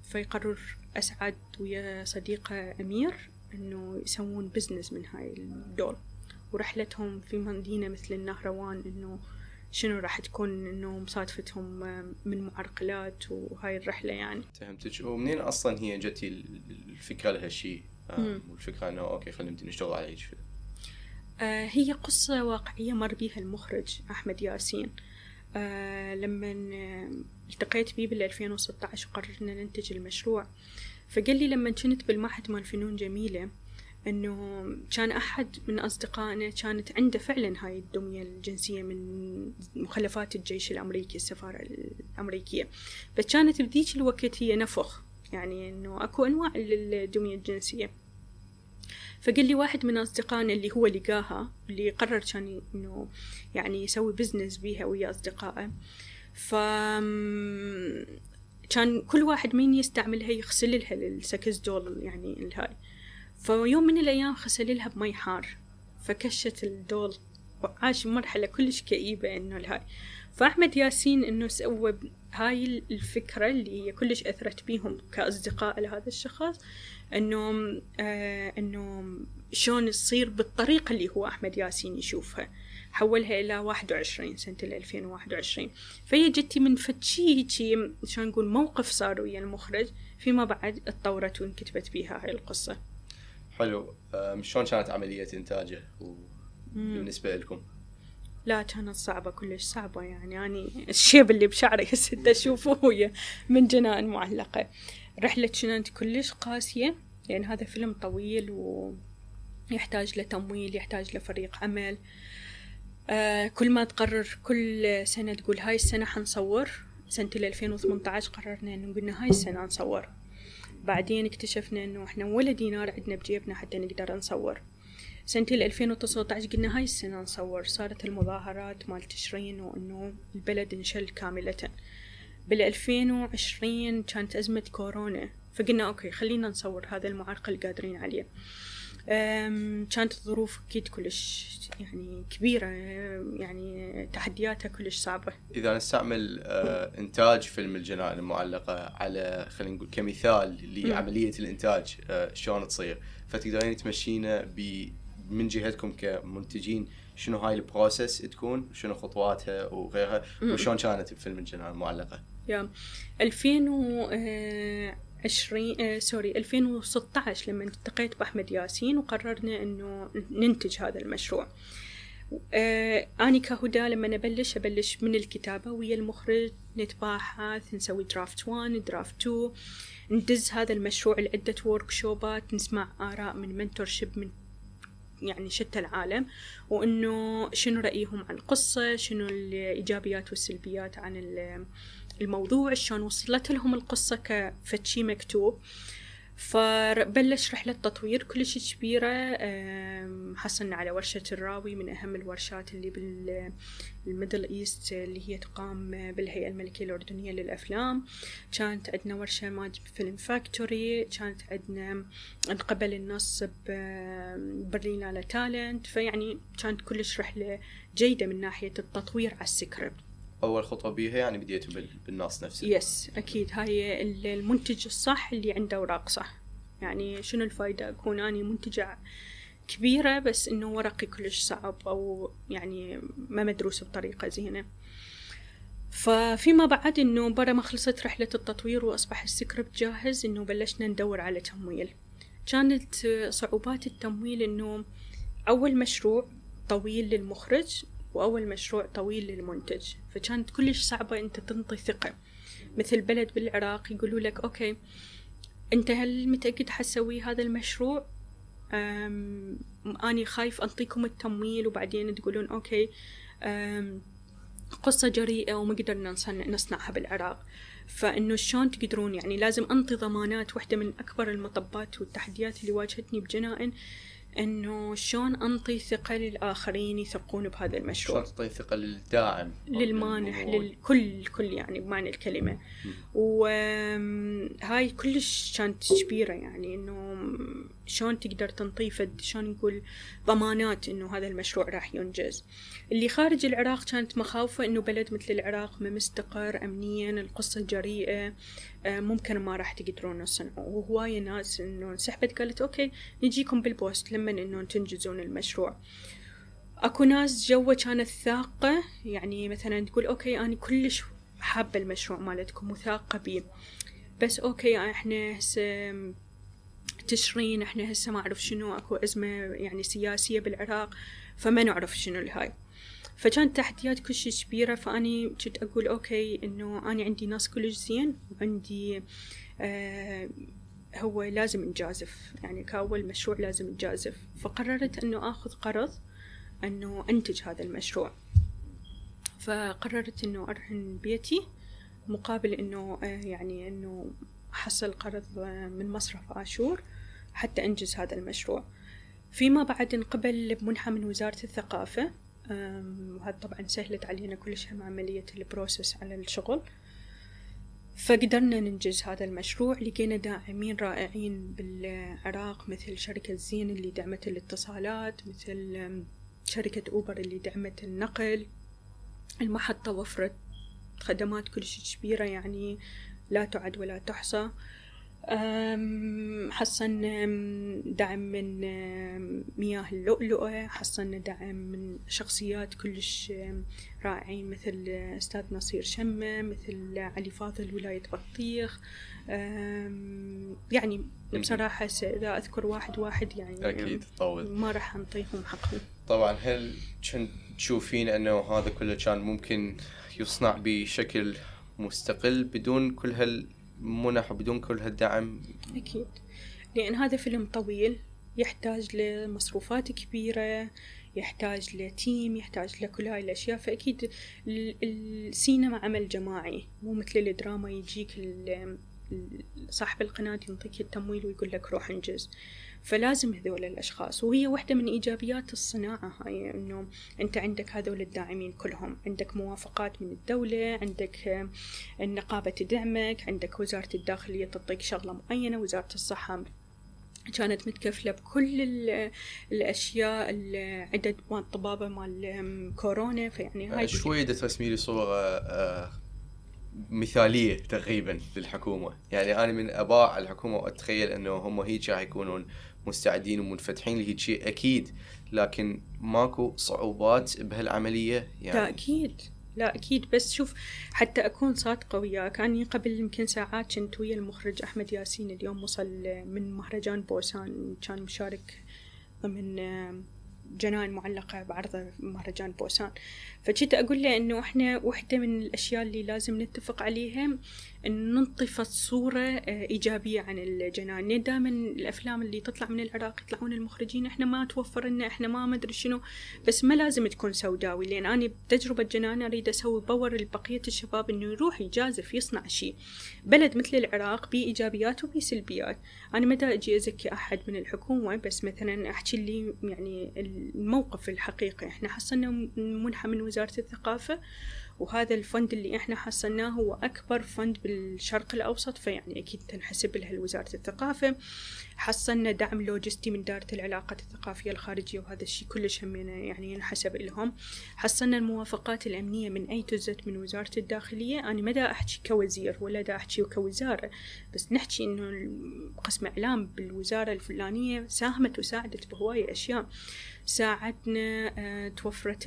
فيقرر أسعد ويا صديقة أمير إنه يسوون بزنس من هاي الدول. ورحلتهم في مدينة مثل النهروان إنه شنو راح تكون إنه مصادفتهم من معرقلات وهاي الرحلة يعني. فهمتك. ومنين أصلا هي جتي الفكرة لهالشيء؟ والفكرة إنه أوكي خلينا نشتغل على هيك فيلم هي قصة واقعية مر بيها المخرج أحمد ياسين. آه لما التقيت بيه بال 2016 وقررنا ننتج المشروع. فقال لي لما كنت بالمعهد مال فنون جميلة إنه كان أحد من أصدقائنا كانت عنده فعلا هاي الدمية الجنسية من مخلفات الجيش الأمريكي السفارة الأمريكية. بس كانت بذيك الوقت هي نفخ يعني إنه أكو أنواع للدمية الجنسية. فقال لي واحد من أصدقائنا اللي هو لقاها اللي قرر كان إنه يعني يسوي بزنس بيها ويا أصدقائه. ف كان كل واحد مين يستعملها يغسل لها ال sex doll يعني الهاي. فيوم من الأيام غسل لها بمي حار فكشت ال doll. وعاش مرحلة كلش كئيبة إنه الهاي. فأحمد ياسين إنه سوى هاي الفكرة اللي هي كلش أثرت بيهم كأصدقاء لهذا الشخص. إنه آه إنه شلون تصير بالطريقة اللي هو أحمد ياسين يشوفها. حولها سنة الألفين وواحد وعشرين. فهي جتي من فتشي شلون نقول موقف صار ويا المخرج فيما بعد اتطورت وانكتبت بيها هاي القصة. حلو. شلون كانت عملية إنتاجه بالنسبة لكم؟ لا كانت صعبة كلش صعبة يعني. يعني الشيب اللي بشعري هسه أشوفه هو من جنان معلقة. رحلة كانت كلش قاسية لأن هذا فيلم طويل ويحتاج لتمويل يحتاج لفريق عمل. آه كل ما تقرر كل سنة تقول هاي السنة حنصور. سنة 2018 قررنا إنه قلنا هاي السنة نصور بعدين اكتشفنا إنه إحنا ولا دينار عندنا بجيبنا حتى نقدر نصور. سنة 2019 قلنا هاي السنة نصور. صارت المظاهرات مال تشرين وإنه البلد انشل كاملة. بال 2020 كانت أزمة كورونا. فقلنا أوكي خلينا نصور هذا المعرقل اللي قادرين عليه كانت الظروف أكيد كلش يعني كبيرة يعني تحدياتها كلش صعبة. إذا نستعمل آه إنتاج فيلم الجنائن المعلقة على خلينا نقول كمثال لعملية الإنتاج آه شلون تصير؟ فتقدرين تمشينا ب من جهتكم كمنتجين شنو هاي ال process تكون شنو خطواتها وغيرها وشلون كانت بفيلم الجنائن المعلقة؟ يا 2000 عشرين آه sorry 2016 لما التقيت بأحمد ياسين وقررنا إنه ننتج هذا المشروع. آه أنا كهدى لما أبلش أبلش من الكتابة ويا المخرج نتباحث نسوي draft 1 draft 2 ندز هذا المشروع لعدة workshop ات نسمع آراء من mentorship من يعني شتى العالم وإنه شنو رأيهم عن القصة شنو الإيجابيات والسلبيات عن الموضوع شلون وصلت لهم القصة كفتشي مكتوب. فبلش رحلة تطوير كلش كبيرة. حصلنا على ورشة الراوي من أهم الورشات اللي بال Middle East اللي هي تقام بالهيئة الملكية الأردنية للأفلام. كانت عندنا ورشة مال Film Factory كانت عندنا نقبل النص ببرلين على Talent. فيعني كانت كلش رحلة جيدة من ناحية التطوير على السكريبت. أول خطوة بيها يعني بديتوا بالنص نفسه yes أكيد. هاي المنتج الصح اللي عنده أوراق صح. يعني شنو الفايدة؟ أكون اني منتجة كبيرة بس إنه ورقي كلش صعب أو يعني ما مدروس بطريقة زينة. ففيما بعد إنه برا ما خلصت رحلة التطوير وأصبح السكريبت جاهز إنه بلشنا ندور على تمويل. كانت صعوبات التمويل إنه أول مشروع طويل للمخرج وأول مشروع طويل للمنتج. فكانت كلش صعبة أنت تنطي ثقة. مثل بلد بالعراق يقولوا لك okay أنت هل متأكد حتسوي هذا المشروع؟ أم أني خايف أنطيكم التمويل. وبعدين تقولون أوكي أم قصة جريئة وما قدرنا نصنعها بالعراق. فإنه شلون تقدرون؟ يعني لازم أنطي ضمانات واحدة من أكبر المطبات والتحديات اللي واجهتني بجنائن. إنه شلون أنطي ثقة للآخرين يثقون بهذا المشروع؟ شلون تعطي ثقة للداعم؟ للمانح؟ للكل كل يعني بمعنى الكلمة. وهاي كلش كانت كبيرة يعني إنه شلون تقدر تنطي فد شلون نقول ضمانات إنه هذا المشروع راح ينجز. اللي خارج العراق كانت مخاوفة إنه بلد مثل العراق ما مستقر امنيا القصة جريئة. آه، ممكن ما راح تقدرون تصنعوا وهواية ناس إنه انسحبت قالت okay نجيكم بال post لما إنه تنجزون المشروع. أكو ناس جوا كانت ثاقة يعني مثلا تقول okay أنا كلش حابة المشروع مالتكم وثاقة بيه بس okay إحنا هسه تشرين إحنا هسه ما أعرف شنو أكو أزمة يعني سياسية بالعراق فما نعرف شنو الهاي. فكانت تحديات كلش كبيرة فأني كنت أقول okay إنه أنا عندي ناس كلش زين وعندي آه هو لازم نجازف يعني كأول مشروع لازم نجازف فقررت إنه آخذ قرض إنه أنتج هذا المشروع. فقررت إنه أرهن بيتي مقابل إنه آه يعني إنه أحصل قرض آه، من مصرف آشور حتى أنجز هذا المشروع. فيما بعد انقبل بمنحة من وزارة الثقافة. وهذا طبعا سهلت علينا كلش هم عملية البروسس على الشغل. فقدرنا ننجز هذا المشروع لقينا داعمين رائعين بالعراق مثل شركة زين اللي دعمت الاتصالات مثل شركة أوبر اللي دعمت النقل. المحطة وفرت خدمات كلش كبيرة يعني لا تعد ولا تحصى. حصلنا دعم من مياه اللؤلؤة حصلنا دعم من شخصيات كلش رائعين مثل أستاذ نصير شمة مثل علي فاضل ولاية بطيخ. يعني بصراحة إذا أذكر واحد واحد يعني أكيد تطول ما راح نعطيهم حقهم. طبعا هل كنت تشوفين أنه هذا كله كان ممكن يصنع بشكل مستقل بدون كل هالمنح وبدون كل هالدعم. أكيد. لأن هذا فيلم طويل يحتاج لمصروفات كبيرة يحتاج ل team يحتاج لكل هاي الأشياء. فأكيد ال- السينما عمل جماعي. مو مثل الدراما يجيك صاحب القناة ينطيك التمويل ويقول لك روح انجز. فلازم هذول الأشخاص وهي واحدة من إيجابيات الصناعة هاي إنه أنت عندك هذول الداعمين كلهم عندك موافقات من الدولة عندك آه، النقابة تدعمك عندك وزارة الداخلية تعطيك شغلة معينة وزارة الصحة كانت متكفلة بكل ال- الأشياء العدد مال الطبابة مال كورونا فيعني هاي شوي ترسمي لي صورة مثالية تقريبا للحكومة. يعني أنا من أباع الحكومة وأتخيل أنه هم هيك راح يكونون مستعدين ومنفتحين لهيك شيء أكيد. لكن ماكو صعوبات بهالعملية لا يعني أكيد. لا أكيد. بس شوف حتى أكون صادقة وياك أني قبل يمكن ساعات كنت ويا المخرج أحمد ياسين اليوم وصل من مهرجان بوسان كان مشارك ضمن جنان معلقة بعرض مهرجان بوسان. فجيت أقول له إنه إحنا واحدة من الأشياء اللي لازم نتفق عليها إن ننطي صورة آه، إيجابية عن الجنان. لأن دائما الأفلام اللي تطلع من العراق يطلعون المخرجين؟ إحنا ما توفر لنا إحنا ما مدري شنو. بس ما لازم تكون سوداوي لأن أنا بتجربة جنان أريد أسوي باور لبقية الشباب إنه يروح يجازف يصنع شيء. بلد مثل العراق بيه إيجابيات وبيه سلبيات. أنا متى أجي أزكي أحد من الحكومة؟ بس مثلا أحكي لي يعني الموقف الحقيقي. إحنا حصلنا منحة من وزارة الثقافة وهذا الفند اللي إحنا حصلناه هو أكبر فند بالشرق الأوسط فيعني أكيد تنحسب لها وزارة الثقافة. حصلنا دعم لوجستي من دائرة العلاقات الثقافية الخارجية وهذا الشيء كلش همنا يعني ينحسب لهم. حصلنا الموافقات الأمنية من أي تزت من وزارة الداخلية. أنا ما دا أحكي كوزير ولا دا أحكي كوزارة بس نحكي إنه قسم إعلام بالوزارة الفلانية ساهمت وساعدت بهوايه أشياء. ساعدنا آه، توفرت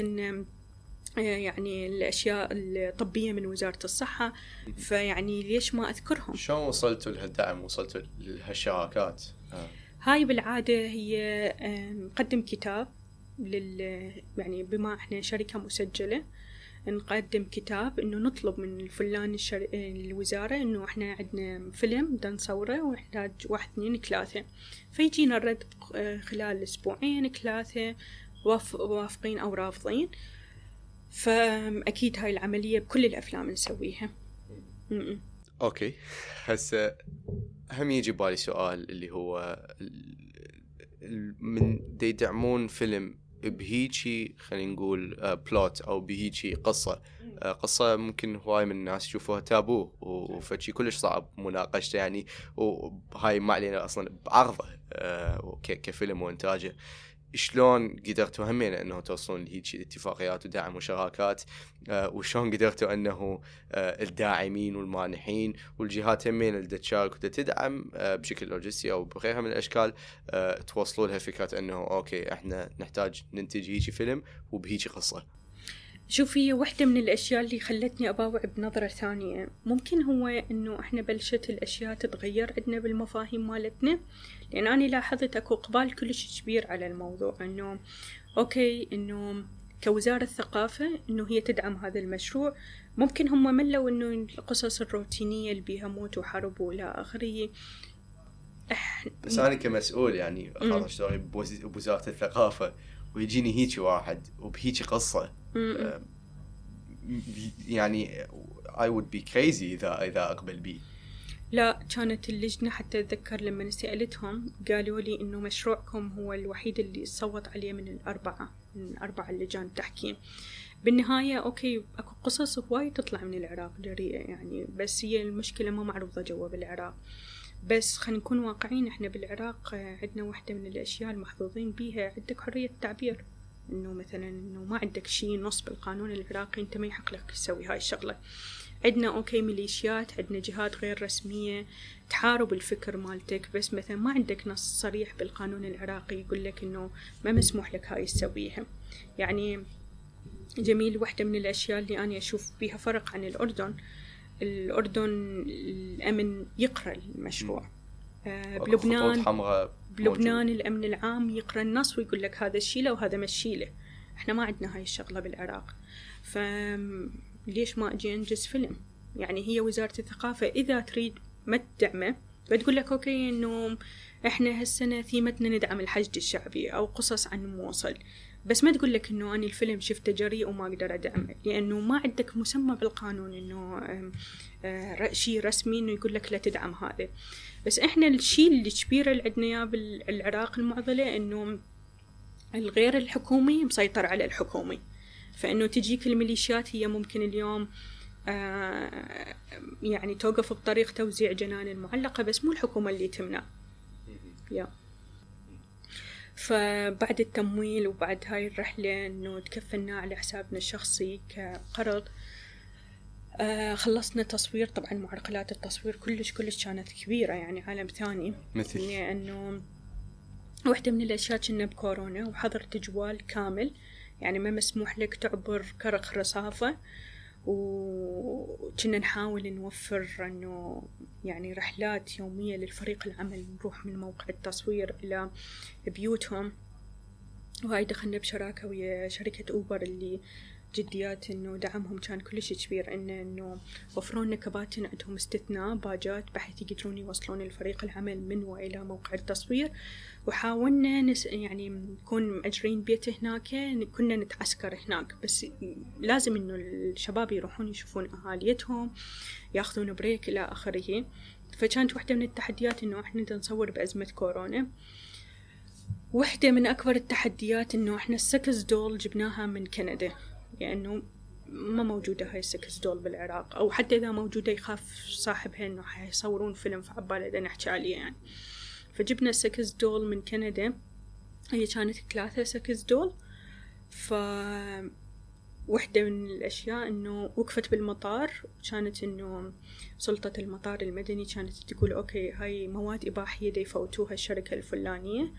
يعني الأشياء الطبية من وزارة الصحة. فيعني ليش ما أذكرهم؟ شلون وصلتوا لهالدعم؟ وصلتوا لهالشراكات؟ آه. هاي بالعادة هي نقدم كتاب لل يعني بما إحنا شركة مسجلة نقدم كتاب إنه نطلب من الفلان الشر... الوزارة إنه إحنا عندنا فيلم بدنا نصوره ونحتاج واحد اثنين ثلاثة. فيجينا الرد خلال أسبوعين ثلاثة واف... وافقين أو رافضين. فأكيد هاي العملية بكل الأفلام نسويها. م-م. okay. هسه هم يجي بالي سؤال اللي هو من دي يدعمون فيلم بهيجي خلينا نقول plot أو بهيجي قصة. آه، قصة ممكن هواي من الناس يشوفوها تابو وفشي كلش صعب مناقشته يعني وهاي ما علينا أصلا بعرضه آه، كفيلم وإنتاجه. شلون قدرتوا همين انه توصلون لهيك اتفاقيات ودعم وشراكات آه وشلون قدرتوا انه آه الداعمين والمانحين والجهات همين اللي تشارك وتدعم آه بشكل لوجستي أو بغيرها من الاشكال توصلوا لها فكرة انه أوكي إحنا نحتاج ننتج هيك فيلم وبهيك قصة. شوف هي واحدة من الأشياء اللي خلتني أباوع بنظرة ثانية. ممكن هو إنه إحنا بلشت الأشياء تتغير عندنا بالمفاهيم مالتنا لأن أنا لاحظت أكو إقبال كلش كبير على الموضوع. إنه أوكي إنه كوزارة ثقافة إنه هي تدعم هذا المشروع. ممكن هم ملوا إنه القصص الروتينية اللي بيها موت وحرب وإلى آخره. بس أنا كمسؤول يعني خلاص اشتغل بوزارة الثقافة ويجيني هيك واحد وبهيك قصة. يعني I would be crazy إذا إذا أقبل بيه لا كانت اللجنة حتى أتذكر لما سألتهم قالوا لي إنه مشروعكم هو الوحيد اللي صوت عليه من الأربعة من أربع اللجان التحكيم بالنهاية okay أكو قصص هواي تطلع من العراق جريئة يعني بس هي المشكلة ما معروضة جوا بالعراق. بس خلينا نكون واقعيين إحنا بالعراق عندنا واحدة من الأشياء المحظوظين بيها عندك حرية التعبير. إنه مثلا إنه ما عندك شيء نص بالقانون العراقي أنت ما يحق لك تسوي هاي الشغلة. عندنا أوكي ميليشيات عندنا جهات غير رسمية تحارب الفكر مالتك بس مثلا ما عندك نص صريح بالقانون العراقي يقول لك إنه ما مسموح لك هاي تسويها. يعني جميل واحدة من الأشياء اللي أنا أشوف بيها فرق عن الأردن. الأردن الأمن يقرأ المشروع. آه بلبنان بلبنان الأمن العام يقرأ النص ويقول لك هذا الشيلة وهذا ما الشيلة. إحنا ما عندنا هاي الشغلة بالعراق. فليش ما أجي أنجز فيلم؟ يعني هي وزارة الثقافة إذا تريد ما تدعمه بتقول لك أوكي إنه إحنا هالسنة ثيمتنا ندعم الحشد الشعبي أو قصص عن موصل. بس ما تقول لك إنه أنا الفيلم شفته جريء وما أقدر أدعمه لأنه ما عندك مسمى بالقانون إنه آه، شيء رسمي إنه يقول لك لا تدعم هذا. بس إحنا الشيء الكبير اللي عندنا إياه بالعراق المعضلة إنه الغير الحكومي مسيطر على الحكومي. فإنه تجيك الميليشيات هي ممكن اليوم آه يعني توقف بطريق توزيع جنان المعلقة بس مو الحكومة اللي تمنع. يا. فبعد التمويل وبعد هاي الرحلة إنه تكفلنا على حسابنا الشخصي كقرض آه خلصنا تصوير طبعا معرقلات التصوير كلش كلش كانت كبيرة يعني عالم ثاني. مثل؟ لأنه واحدة من الأشياء كنا بكورونا وحظر تجوال كامل يعني ما مسموح لك تعبر كرخ رصافة. وكنا نحاول نوفر إنه يعني رحلات يومية للفريق العمل نروح من موقع التصوير إلى بيوتهم. وهاي دخلنا بشراكة ويا شركة أوبر اللي جديات إنه دعمهم كان كلش كبير إنه إنه وفروا لنا كباتن عندهم استثناء باجات بحيث يقدرون يوصلون الفريق العمل من وإلى موقع التصوير. وحاولنا نس يعني نكون مأجرين بيت هناك كنا نتعسكر هناك. بس لازم إنه الشباب يروحون يشوفون أهاليتهم ياخذون break إلى آخره. فكانت واحدة من التحديات إنه إحنا نصور بأزمة كورونا. واحدة من أكبر التحديات إنه إحنا ال sex doll جبناها من كندا. لأنه ما موجودة هاي ال sex doll بالعراق أو حتى إذا موجودة يخاف صاحبها إنه حيصورون فيلم فعبالة نحكي عليه يعني. فجبنا sex doll من كندا هي كانت ثلاثة sex doll. ف واحدة من الأشياء إنه وقفت بالمطار كانت إنه سلطة المطار المدني كانت تقول okay هاي مواد إباحية دي يفوتوها الشركة الفلانية.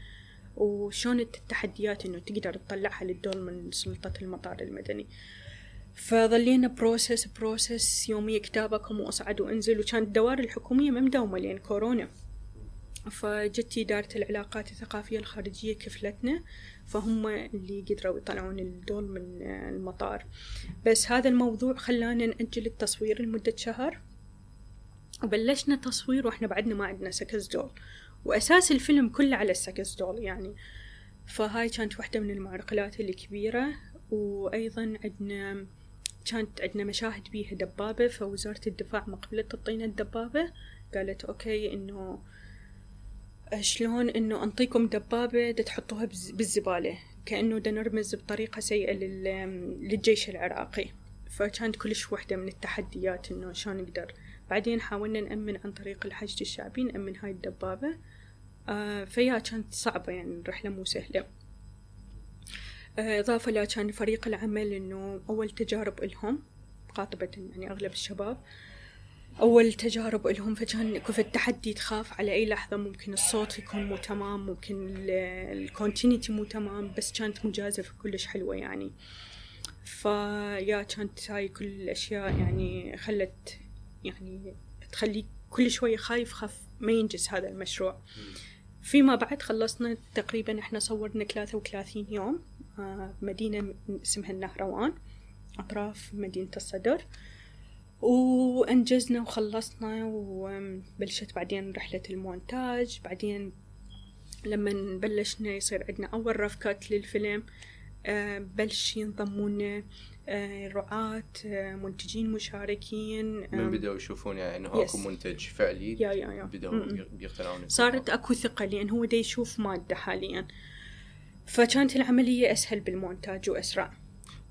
وشلون التحديات إنه تقدر تطلعها لل doll من سلطة المطار المدني. فظلينا process process يومية كتابكم وأصعد وأنزل وكانت الدوائر الحكومية ما مداومة لين كورونا. فجت إدارة العلاقات الثقافية الخارجية كفلتنا فهم اللي قدروا يطلعون ال doll من المطار. بس هذا الموضوع خلانا نأجل التصوير لمدة شهر. وبلشنا تصوير وإحنا بعدنا ما عندنا sex doll وأساس الفيلم كله على ال sex doll يعني. فهاي كانت واحدة من المعرقلات الكبيرة وأيضا عندنا كانت عندنا مشاهد بيها دبابة فوزارة الدفاع ما قبلت تعطينا الدبابة. قالت أوكي إنه شلون إنه أنطيكم دبابة تحطوها بالزبالة كأنه دا نرمز بطريقة سيئة للجيش العراقي. فكانت كلش وحدة من التحديات إنه شلون نقدر. بعدين حاولنا نأمن عن طريق الحشد الشعبي نأمن هاي الدبابة. فيا كانت صعبة يعني الرحلة مو سهلة. آه إضافة لا كان فريق العمل إنه أول تجارب إلهم قاطبة يعني أغلب الشباب أول تجارب إلهم فكان كيف التحدي تخاف على أي لحظة. ممكن الصوت يكون مو تمام ممكن الكونتينيتي مو تمام بس كانت مجازفة كلش حلوة يعني. فيا كانت هاي كل الأشياء يعني خلت يعني تخليك كل شوية خايف خاف ما ينجز هذا المشروع. فيما بعد خلصنا تقريبا إحنا صورنا ثلاثة وثلاثين يوم آه مدينة اسمها النهروان أطراف مدينة الصدر. وأنجزنا وخلصنا وبلشت بعدين رحلة المونتاج. بعدين لما بلشنا يصير عندنا أول رفكات للفيلم آه بلش ينضمون آه رعاة آه منتجين مشاركين من بدأوا يشوفون يعني إنه أكو منتج فعلي يا يا يا. بدأوا بيقتنعون صارت أكو ثقة لأن هو دا يشوف مادة حاليا. فكانت العملية أسهل بالمونتاج وأسرع.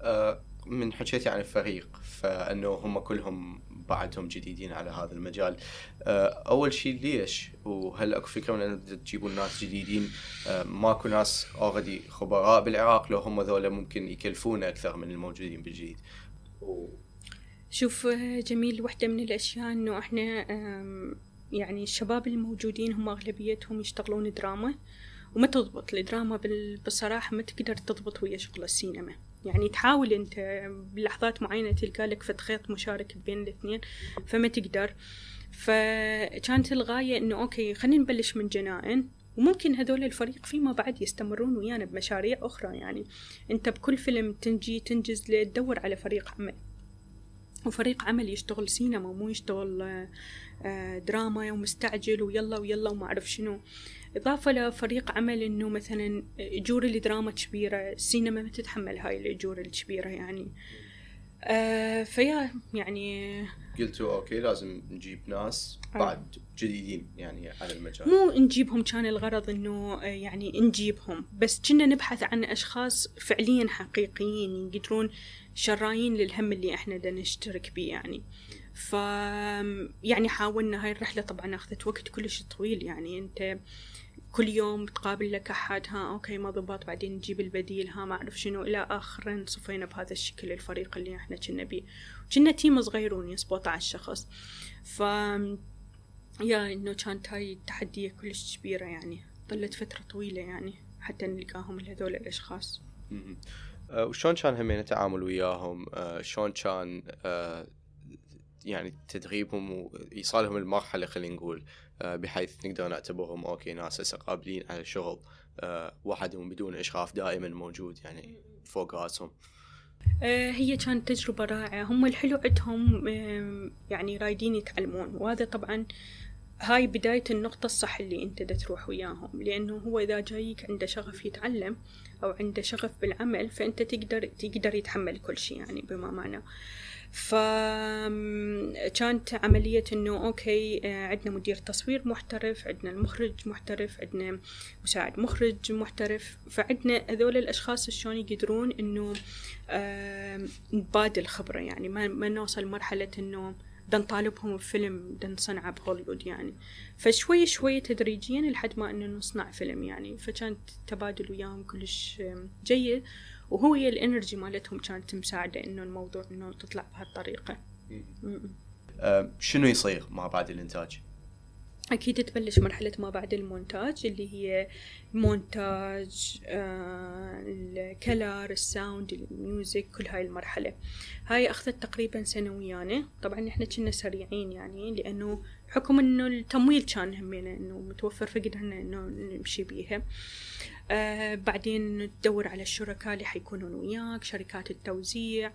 آه من حكيتي عن الفريق فإنه هم كلهم بعدهم جديدين على هذا المجال. آه، أول شيء ليش؟ وهل أكو فكرة من أن تجيبون ناس جديدين؟ آه، ماكو ناس اوريدي خبراء بالعراق لو هم ذولا ممكن يكلفون أكثر من الموجودين بالجديد. شوف جميل واحدة من الأشياء إنه إحنا يعني الشباب الموجودين هم أغلبيتهم يشتغلون دراما وما تضبط الدراما بصراحة ما تقدر تضبط ويا شغل السينما. يعني تحاول انت بلحظات معينة تلقى لك فد خيط مشارك بين الاثنين فما تقدر. فكانت الغاية إنه أوكي خلينا نبلش من جنائن وممكن هذول الفريق فيما بعد يستمرون ويانا بمشاريع أخرى. يعني أنت بكل فيلم تنجي تنجز تدور على فريق عمل. وفريق عمل يشتغل سينما مو يشتغل آه، دراما ومستعجل ويلا ويلا وما أعرف شنو. إضافة لفريق عمل إنه مثلا أجور الدراما كبيرة السينما ما تتحمل هاي الأجور الكبيرة يعني. آه فيا يعني قلتوا أوكي لازم نجيب ناس آه. بعد جديدين يعني على المجال. مو نجيبهم كان الغرض إنه يعني نجيبهم بس كنا نبحث عن أشخاص فعليا حقيقيين يقدرون شرايين للهم اللي إحنا بدنا نشترك بيه يعني. ف يعني حاولنا هاي الرحلة طبعا أخذت وقت كلش طويل يعني. أنت كل يوم تقابل لك أحد ها أوكي ما ضبط بعدين نجيب البديل ها ما أعرف شنو إلى آخر صفينا بهذا الشكل الفريق اللي إحنا كنا بيه. كنا تيم صغيرون 17 شخص ف يا إنه كانت هاي التحدية كلش كبيرة يعني. ظلت فترة طويلة يعني حتى نلقاهم هذول الأشخاص. أه وشلون كان همين التعامل وياهم؟ أه شلون كان أه يعني تدريبهم وايصالهم المرحلة خلينا نقول. آه، بحيث نقدر نعتبرهم أوكي ناس هسه قابلين على الشغل آه، وحدهم بدون إشراف دائما موجود يعني فوق رأسهم. آه، هي كانت تجربة رائعة. هم الحلو عندهم يعني رايدين يتعلمون وهذا طبعا هاي بداية النقطة الصح اللي أنت دا تروح وياهم لأنه هو إذا جايك عنده شغف يتعلم أو عنده شغف بالعمل فأنت تقدر تقدر يتحمل كل شيء يعني بما معنى. فكانت عملية إنه أوكي آه، عندنا مدير تصوير محترف عندنا المخرج محترف عندنا مساعد مخرج محترف فعندنا هذول الأشخاص شلون يقدرون إنه نبادل خبرة يعني ما, ما نوصل مرحلة إنه بدنا نطالبهم بفيلم بدنا نصنعه بهوليوود يعني. فشوي شوي تدريجيا لحد ما إنه نصنع فيلم يعني. فكانت تبادل وياهم كلش جيد. وهو هي ال energy مالتهم كانت مساعدة إنه الموضوع إنه تطلع بهالطريقة. أه شنو يصير ما بعد الإنتاج؟ أكيد تبلش مرحلة ما بعد المونتاج اللي هي مونتاج آه، ال color ال sound ال music كل هاي المرحلة. هاي أخذت تقريبا سنة ويانا طبعا إحنا كنا سريعين يعني لأنه حكم إنه التمويل كان همينا إنه متوفر فقدرنا إنه نمشي بيها. آه بعدين تدور على الشركاء اللي حيكونون وياك شركات التوزيع.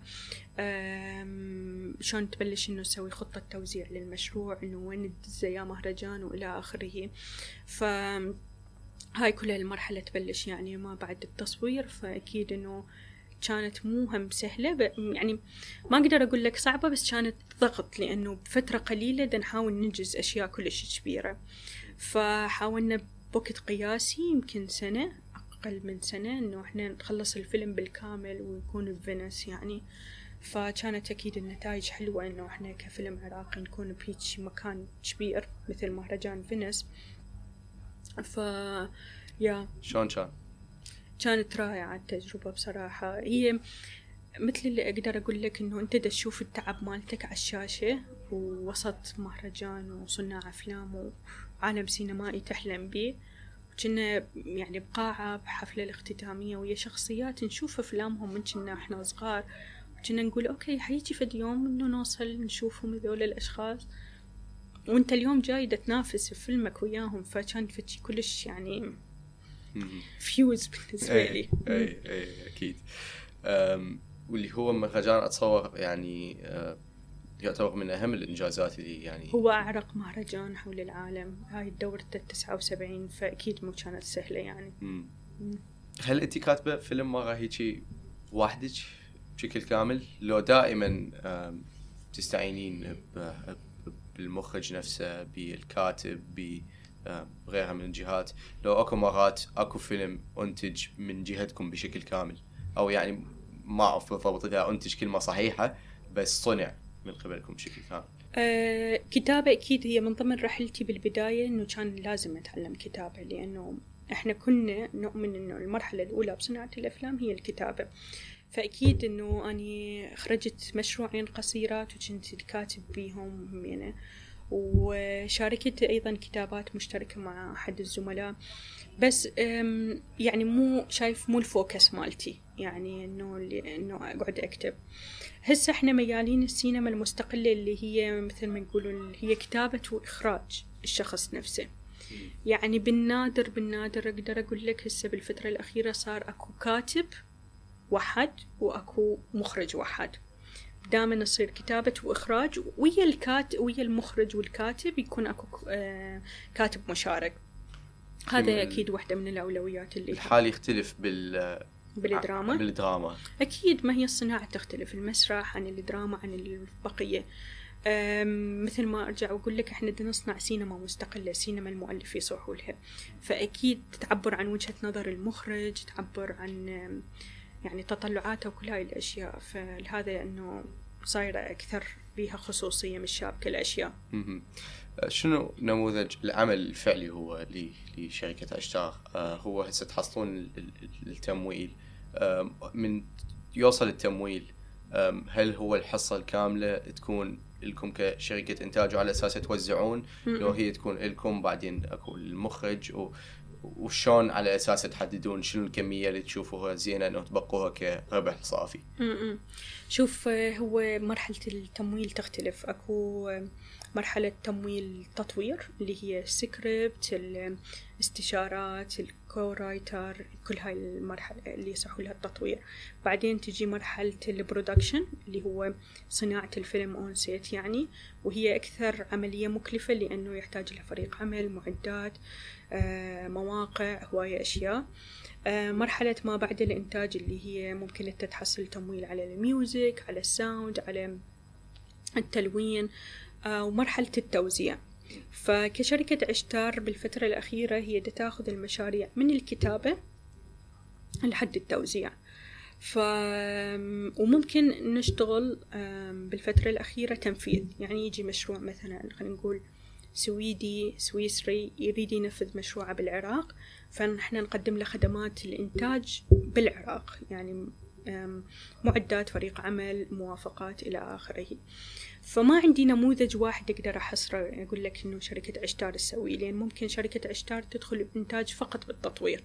شلون تبلش إنه تسوي خطة توزيع للمشروع إنه وين يا مهرجان وإلى آخره. ف هاي كلها المرحلة تبلش يعني ما بعد التصوير. فأكيد إنه كانت هم مو سهلة يعني ما أقدر أقول لك صعبة بس كانت ضغط لأنه بفترة قليلة دا نحاول ننجز أشياء كلش كبيرة. فحاولنا بوقت قياسي يمكن سنة. أقل من سنة إنه إحنا نخلص الفيلم بالكامل ويكون بفينس يعني. فكانت أكيد النتائج حلوة إنه إحنا كفيلم عراقي نكون بهيج مكان كبير مثل مهرجان فينس ف يا. شلون كان؟ كانت رائعة التجربة بصراحة. هي مثل اللي أقدر أقول لك إنه أنت دا تشوف التعب مالتك على الشاشة ووسط مهرجان وصناع أفلام وعالم سينمائي تحلم بيه كنا يعني بقاعة بحفلة الاختتامية ويا شخصيات نشوف أفلامهم من كنا إحنا صغار. كنا نقول أوكي حيجي فد يوم إنه نوصل نشوفهم هذول الأشخاص. وأنت اليوم جاي تنافس في فيلمك وياهم فكان فد شي كلش يعني فيوز بالنسبة لي. اي اي اي أكيد. أم، واللي هو مهرجان أتصور يعني أه، يعتبر من أهم الإنجازات اللي يعني هو أعرق مهرجان حول العالم هاي الدورة التسعة وسبعين فأكيد مو كانت سهلة يعني. مم. هل انت كاتبة فيلم مرة هيجي وحدك بشكل كامل؟ لو دائما تستعينين بالمخرج نفسه بالكاتب بغيرها من الجهات لو أكو مرات أكو فيلم أنتج من جهتكم بشكل كامل أو يعني ما أعرف بالضبط إذا أنتج كلمة صحيحة بس صنع من قبلكم بشكل كامل أه كتابة أكيد هي من ضمن رحلتي بالبداية إنه كان لازم أتعلم كتابة لأنه إحنا كنا نؤمن إنه المرحلة الأولى بصناعة الأفلام هي الكتابة. فأكيد إنه أني خرجت مشروعين قصيرات وكنت الكاتب بيهم يعني وشاركت أيضا كتابات مشتركة مع أحد الزملاء. بس يعني مو شايف مو الفوكس مالتي. يعني إنه اللي- إنه أقعد أكتب. هسه إحنا ميالين السينما المستقلة اللي هي مثل ما يقولوا هي كتابة وإخراج الشخص نفسه. يعني بالنادر بالنادر أقدر أقول لك هسه بالفترة الأخيرة صار أكو كاتب وحد وأكو مخرج وحد دائما يصير كتابة وإخراج ويا الكات ويا المخرج والكاتب يكون أكو آه كاتب مشارك. هذا جميل. أكيد واحدة من الأولويات اللي الحال يختلف بال بالدراما. بالدراما. أكيد ما هي الصناعة تختلف المسرح عن الدراما عن البقية. أم، مثل ما أرجع وأقول لك إحنا بدنا نصنع سينما مستقلة سينما المؤلف يصرحوا لها. فأكيد تعبر عن وجهة نظر المخرج تعبر عن يعني تطلعاته وكل هاي الأشياء. فلهذا أنه صايرة أكثر بيها خصوصية مش شابكة الأشياء مهم. آه، شنو نموذج العمل الفعلي هو ل- لشركة أشتار آه، هو هسه تحصلون ال- ال- التمويل. آم، من يوصل التمويل هل هو الحصة الكاملة تكون لكم كشركة إنتاج وعلى أساس توزعون؟ لو هي تكون لكم بعدين أكو المخرج وشلون على أساس تحددون شنو الكمية اللي تشوفوها زينة أنه تبقوها كربح صافي. شوف آه، هو مرحلة التمويل تختلف أكو آه، مرحلة تمويل تطوير اللي هي السكريبت الاستشارات ال co-writer كل هاي المرحلة اللي يصيحوا لها التطوير. بعدين تجي مرحلة ال production اللي هو صناعة الفيلم on set يعني وهي أكثر عملية مكلفة لأنه يحتاج لها فريق عمل معدات آه، مواقع هواية أشياء. آه، مرحلة ما بعد الإنتاج اللي هي ممكن أنت تحصل تمويل على ال music على ال sound على التلوين. آه، ومرحلة التوزيع. فكشركة عشتار بالفترة الأخيرة هي تاخذ المشاريع من الكتابة لحد التوزيع. ف وممكن نشتغل بالفترة الأخيرة تنفيذ. يعني يجي مشروع مثلا خلينا نقول سويدي سويسري يريد ينفذ مشروعه بالعراق فنحن نقدم له خدمات الإنتاج بالعراق. يعني معدات فريق عمل موافقات إلى آخره. فما عندي نموذج واحد أقدر أحصره أقول لك إنه شركة عشتار تسوي. لأن ممكن شركة عشتار تدخل بإنتاج فقط بالتطوير.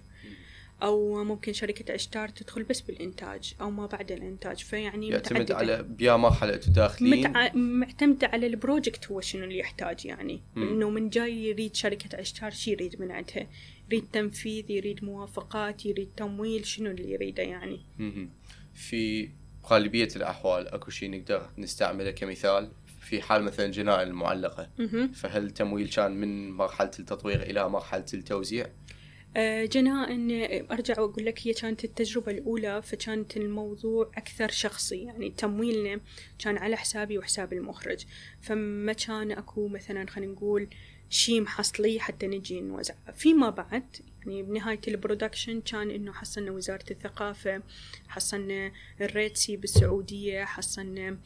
أو ممكن شركة عشتار تدخل بس بالإنتاج أو ما بعد الإنتاج. فيعني يعتمد. على بيا مرحلة تداخلين متع... معتمدة على البروجكت هو شنو اللي يحتاج يعني. مم. إنه من جاي يريد شركة عشتار شي يريد من عندها يريد تنفيذ يريد موافقات يريد تمويل شنو اللي يريده يعني. في غالبية الأحوال أكو شيء نقدر نستعمله كمثال في حال مثلا جنائن المعلقة مهم. فهل التمويل كان من مرحلة التطوير إلى مرحلة التوزيع؟ آه، جناء إن أرجع وأقول لك هي كانت التجربة الأولى فكانت الموضوع أكثر شخصي يعني تمويلنا كان على حسابي وحساب المخرج فما كان أكو مثلا خلينا نقول شي محصليه حتى نجي نوزعه فيما بعد يعني بنهاية ال production كان إنه حصلنا وزارة الثقافة حصلنا ال Red Sea بالسعودية حصلنا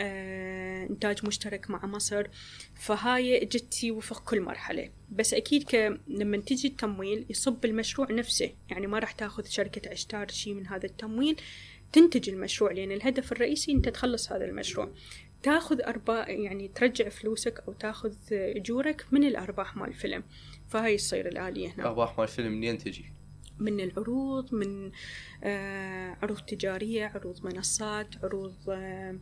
آه إنتاج مشترك مع مصر. فهاي جتي وفق كل مرحلة. بس أكيد ك... لما تجي التمويل يصب المشروع نفسه. يعني ما راح تاخذ شركة عشتار شي من هذا التمويل تنتج المشروع. لأن الهدف الرئيسي أنت تخلص هذا المشروع. تاخذ أرباح يعني ترجع فلوسك أو تاخذ أجورك من الأرباح مال الفيلم. فهاي تصير الآلية هنا. أرباح مال الفيلم منين تجي؟ من العروض من آه عروض تجارية عروض منصات عروض آه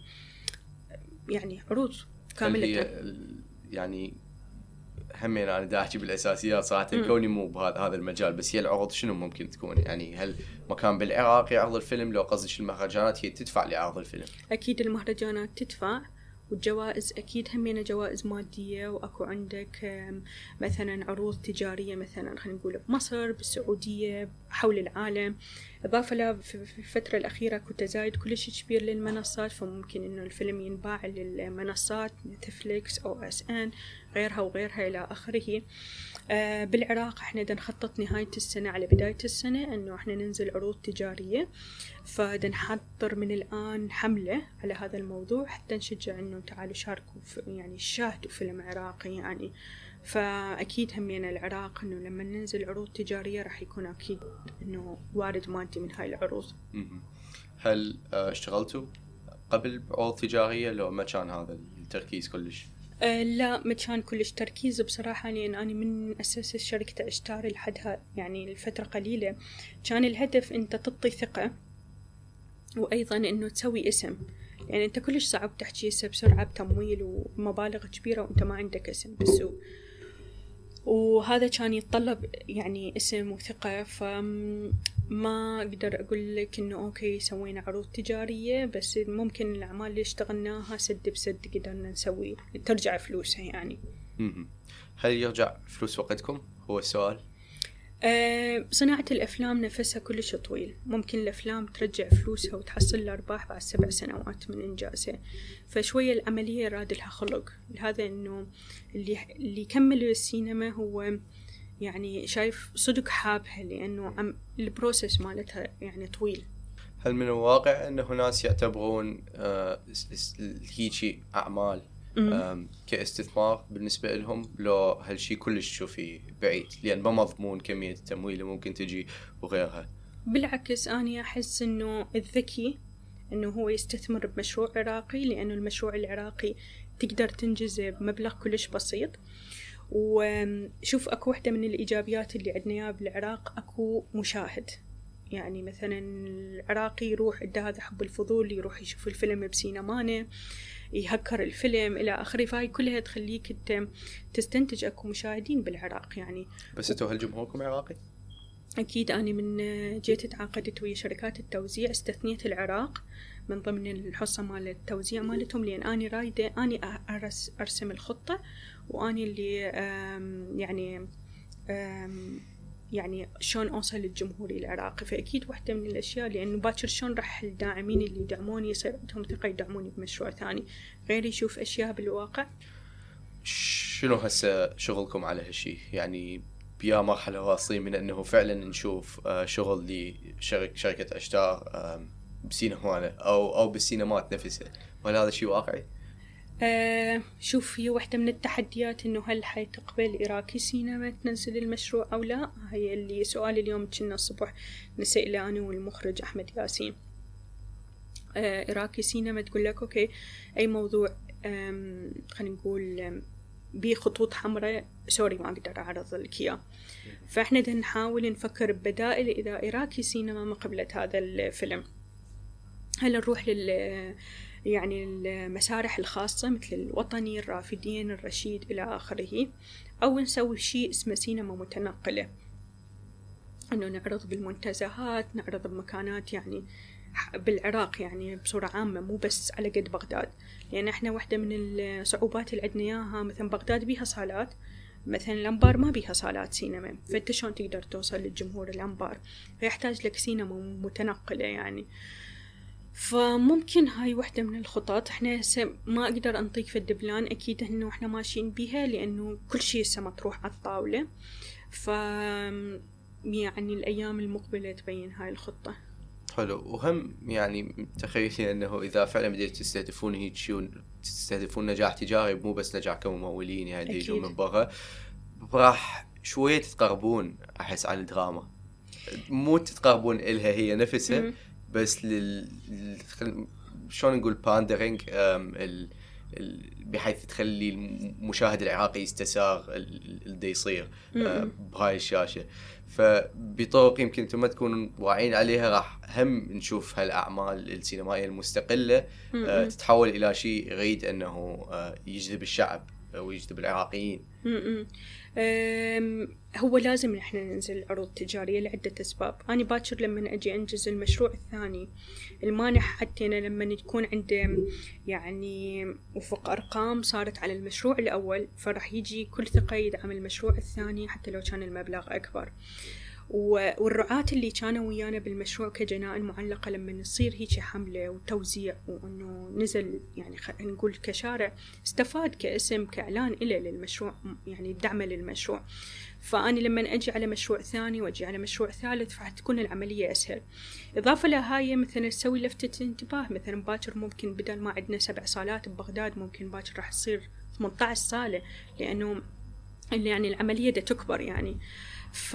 يعني عروض كاملة. يعني همين أنا دا احكي بالإساسيات صراحة كوني مو بهذا هذا المجال بس هي العروض شنو ممكن تكون؟ يعني هل مكان بالعراق يعرض الفيلم؟ لو قصدك المهرجانات هي تدفع لعرض الفيلم. أكيد المهرجانات تدفع. والجوائز أكيد همينة جوائز مادية وأكو عندك مثلا عروض تجارية مثلا خلينا نقول بمصر بالسعودية حول العالم. إضافة لا في الفترة الأخيرة كنت زايد كلش كبير للمنصات فممكن إنه الفيلم ينباع للمنصات نتفليكس أو إس إن غيرها وغيرها إلى آخره. آه بالعراق إحنا دا نخطط نهاية السنة على بداية السنة إنه إحنا ننزل عروض تجارية فدا نحضر من الآن حملة على هذا الموضوع حتى نشجع إنه تعالوا شاركوا يعني شاهدوا فيلم عراقي يعني فأكيد همينا العراق إنه لما ننزل عروض تجارية راح يكون أكيد إنه وارد مادي من هاي العروض. هل آه، اشتغلتوا قبل بعروض تجارية لو ما كان هذا التركيز كلش؟ أه لا ما كان كلش تركيز. بصراحة لأن أنا من أساس شركة عشتار لحدها يعني لفترة قليلة. كان الهدف أنت تعطي ثقة وأيضا أنه تسوي اسم. يعني أنت كلش صعب تحكي بسرعة بتمويل ومبالغ كبيرة وأنت ما عندك اسم بالسوق. وهذا كان يتطلب يعني اسم وثقة. فما أقدر أقول لك إنه أوكي سوينا عروض تجارية بس ممكن الأعمال اللي اشتغلناها سد بسد قدرنا نسوي ترجع فلوسها يعني. هل يرجع فلوس وقتكم؟ هو السؤال؟ أه صناعة الأفلام نفسها كلش طويل. ممكن الأفلام ترجع فلوسها وتحصل الأرباح بعد سبع سنوات من إنجازها. فشوية العملية راد لها خلق. لهذا إنه اللي اللي يكمل السينما هو يعني شايف صدق حابها لأنه عم البروسيس مالتها يعني طويل. هل من الواقع أنه ناس يعتبرون آه هيجي أعمال كاستثمار بالنسبة لهم لو هالشي كلش تشوفي بعيد؟ لأن ما مضمون كمية التمويل اللي ممكن تجي وغيرها. بالعكس أنا أحس إنه الذكي إنه هو يستثمر بمشروع عراقي لأنه المشروع العراقي تقدر تنجزه بمبلغ كلش بسيط. وشوف أكو وحدة من الإيجابيات اللي عندنا بالعراق أكو مشاهد. يعني مثلا العراقي يروح عنده هذا حب الفضول يروح يشوف الفيلم بسينمانه يهكر الفيلم إلى آخره. فهاي كلها تخليك أنت تستنتج أكو مشاهدين بالعراق. يعني بس أنتوا هل جمهوركم عراقي؟ أكيد أنا من جيت تعاقدت ويا شركات التوزيع استثنيت العراق من ضمن الحصة مال التوزيع مالتهم لأن أنا رايدة أني أرس أرسم وأني اللي يعني يعني شلون أوصل للجمهور العراقي. فأكيد واحدة من الأشياء لأنه باكر شلون راح الداعمين اللي يدعموني يصير عندهم ثقة يدعموني بمشروع ثاني. غير يشوف أشياء بالواقع؟ شنو هسه شغلكم على هالشي؟ يعني بيا مرحلة واصلين من أنه فعلا نشوف آه، شغل لشركة شركة أشتار بسينمانا أو أو بالسينمات نفسها. وهل هذا شيء واقعي؟ آه شوف هي واحدة من التحديات إنه هل حتقبل إراكي سينما تنزل المشروع أو لا؟ هي اللي سؤال اليوم كنا الصبح نسأله أنا والمخرج أحمد ياسين. آه Iraqi Cinema تقول لك okay أي موضوع خلينا نقول بخطوط حمراء sorry ما أقدر أعرض لك إياه فإحنا نحاول نفكر ببدائل إذا Iraqi Cinema ما قبلت هذا الفيلم. هل نروح لل يعني المسارح الخاصة مثل الوطني الرافدين الرشيد إلى آخره أو نسوي شيء اسمه سينما متنقلة. أنه نعرض بالمنتزهات نعرض بمكانات يعني بالعراق يعني بصورة عامة مو بس على قد بغداد. لأن إحنا واحدة من الصعوبات اللي عندنا إياها مثلا بغداد بيها صالات مثلا الأنبار ما بيها صالات سينما. فأنت شلون تقدر توصل للجمهور الأنبار؟ فيحتاج لك سينما متنقلة يعني. فممكن هاي واحدة من الخطط. إحنا هسه ما أقدر أنطيك في الدبلان. أكيد انه إحنا ماشيين بيها لأنه كل شيء هسه مطروح على الطاولة. ف يعني الأيام المقبلة تبين هاي الخطة. حلو. وهم يعني تخيلي إنه إذا فعلا بديتوا تستهدفون هيك شيء تستهدفون نجاح تجاري مو بس نجاح كممولين يعني يجون من برا راح شوية تتقربون أحس عن الدراما. مو تتقربون إلها هي نفسها بس لل شلون نقول باندرينج ال... بحيث تخلي المشاهد العراقي يستساغ اللي يصير بهاي الشاشة. فبطرق يمكن أنتم ما تكونوا واعيين عليها راح هم نشوف هالأعمال السينمائية المستقلة آه، تتحول إلى شيء يريد أنه آه، يجذب الشعب ويجذب العراقيين. هو لازم إحنا ننزل عروض تجارية لعدة أسباب. أنا باكر لما أجي أنجز المشروع الثاني. المانع حتى أنا لما يكون عنده يعني وفق أرقام صارت على المشروع الأول فراح يجي كل ثقة يدعم المشروع الثاني حتى لو كان المبلغ أكبر. والرعاة اللي كانوا ويانا بالمشروع كجنائن معلقة لما نصير هيك حملة وتوزيع وإنه نزل يعني خلينا نقول كشارع استفاد كاسم كإعلان إله للمشروع يعني دعمه للمشروع. فأنا لما أجي على مشروع ثاني وأجي على مشروع ثالث فراح تكون العملية أسهل. إضافة لهاي مثلا تسوي لفتة انتباه. مثلا باكر ممكن بدل ما عندنا سبع صالات ببغداد ممكن باكر راح تصير 18 صالة لأنه يعني العملية دا تكبر يعني. ف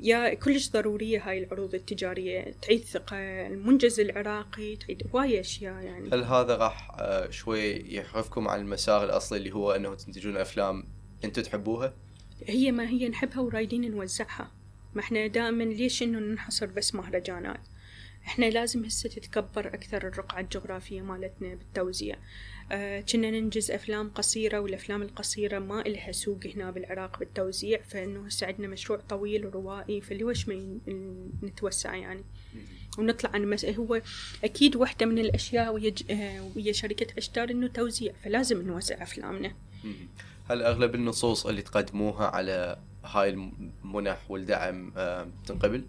يا كلش ضرورية هاي العروض التجارية. تعيد ثقة المنجز العراقي تعيد هواية أشياء يعني. هل هذا راح آه، شوي يحرفكم عن المسار الأصلي اللي هو أنه تنتجون أفلام أنتم تحبوها؟ هي ما هي نحبها ورايدين نوزعها. ما إحنا دائما ليش إنه ننحصر بس مهرجانات؟ إحنا لازم هسه تتكبر أكثر الرقعة الجغرافية مالتنا بالتوزيع. كنا ننجز أفلام قصيرة والأفلام القصيرة ما إلها سوق هنا بالعراق بالتوزيع فإنه هسه عندنا مشروع طويل وروائي فليش ما نتوسع يعني. ونطلع عن مس... هو أكيد واحدة من الأشياء ويا آه، ويا شركة أشتار إنه توزيع فلازم نوزع أفلامنا. هل أغلب النصوص اللي تقدموها على هاي المنح والدعم آه، تنقبل؟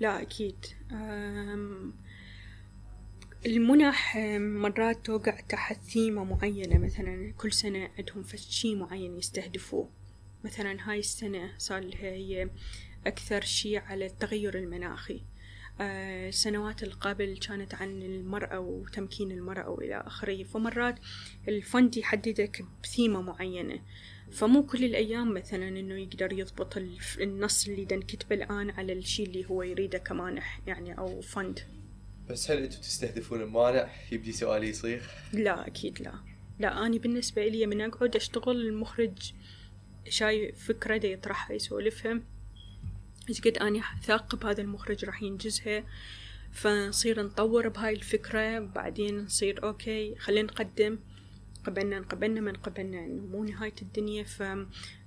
لا أكيد. المنح مرات توقع تحت ثيمة معينة مثلا كل سنة عندهم شي معين يستهدفوه. مثلا هاي السنة صار هي أكثر شي على التغير المناخي. السنوات آه، القبل كانت عن المرأة وتمكين المرأة وإلى آخره. فمرات الفند يحددك بثيمة معينة. فمو كل الأيام مثلا إنه يقدر يضبط النص اللي دنكتبه الآن على الشي اللي هو يريده كمانح يعني أو فند. بس هل أنتم تستهدفون المانع؟ يبدي سؤالي يصير. لا أكيد لا. لا اني بالنسبة لي من أقعد أشتغل المخرج شاي فكرة دا يطرحها يسولفها إيش قد اني ثاقب هذا المخرج راح ينجزها. فنصير نطور بهاي الفكرة بعدين نصير okay خلينا نقدم. قبلنا نقبلنا من قبلنا إنه مو نهاية الدنيا. ف...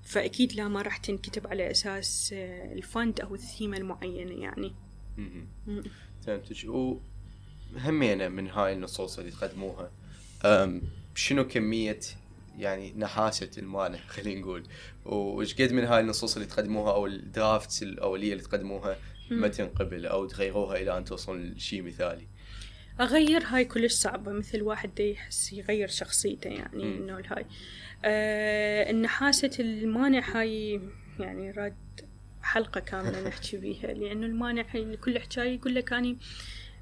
فأكيد لا ما راح تنكتب على أساس ال fund أو الثيمة المعينة يعني. تمام هم هينة من هاي النصوص اللي تقدموها. شنو كمية يعني نحاسة المانع خلينا نقول؟ وش قد من هاي النصوص اللي تقدموها أو ال drafts الأولية اللي تقدموها ما تنقبل أو تغيروها إلى أن توصل لشيء مثالي؟ أغير هاي كلش صعبة مثل واحد يحس يغير شخصيته يعني إنه الهاي آه النحاسة المانع هاي يعني راد حلقة كاملة نحكي بيها لأنه المانع كل حكاية يقول لك أني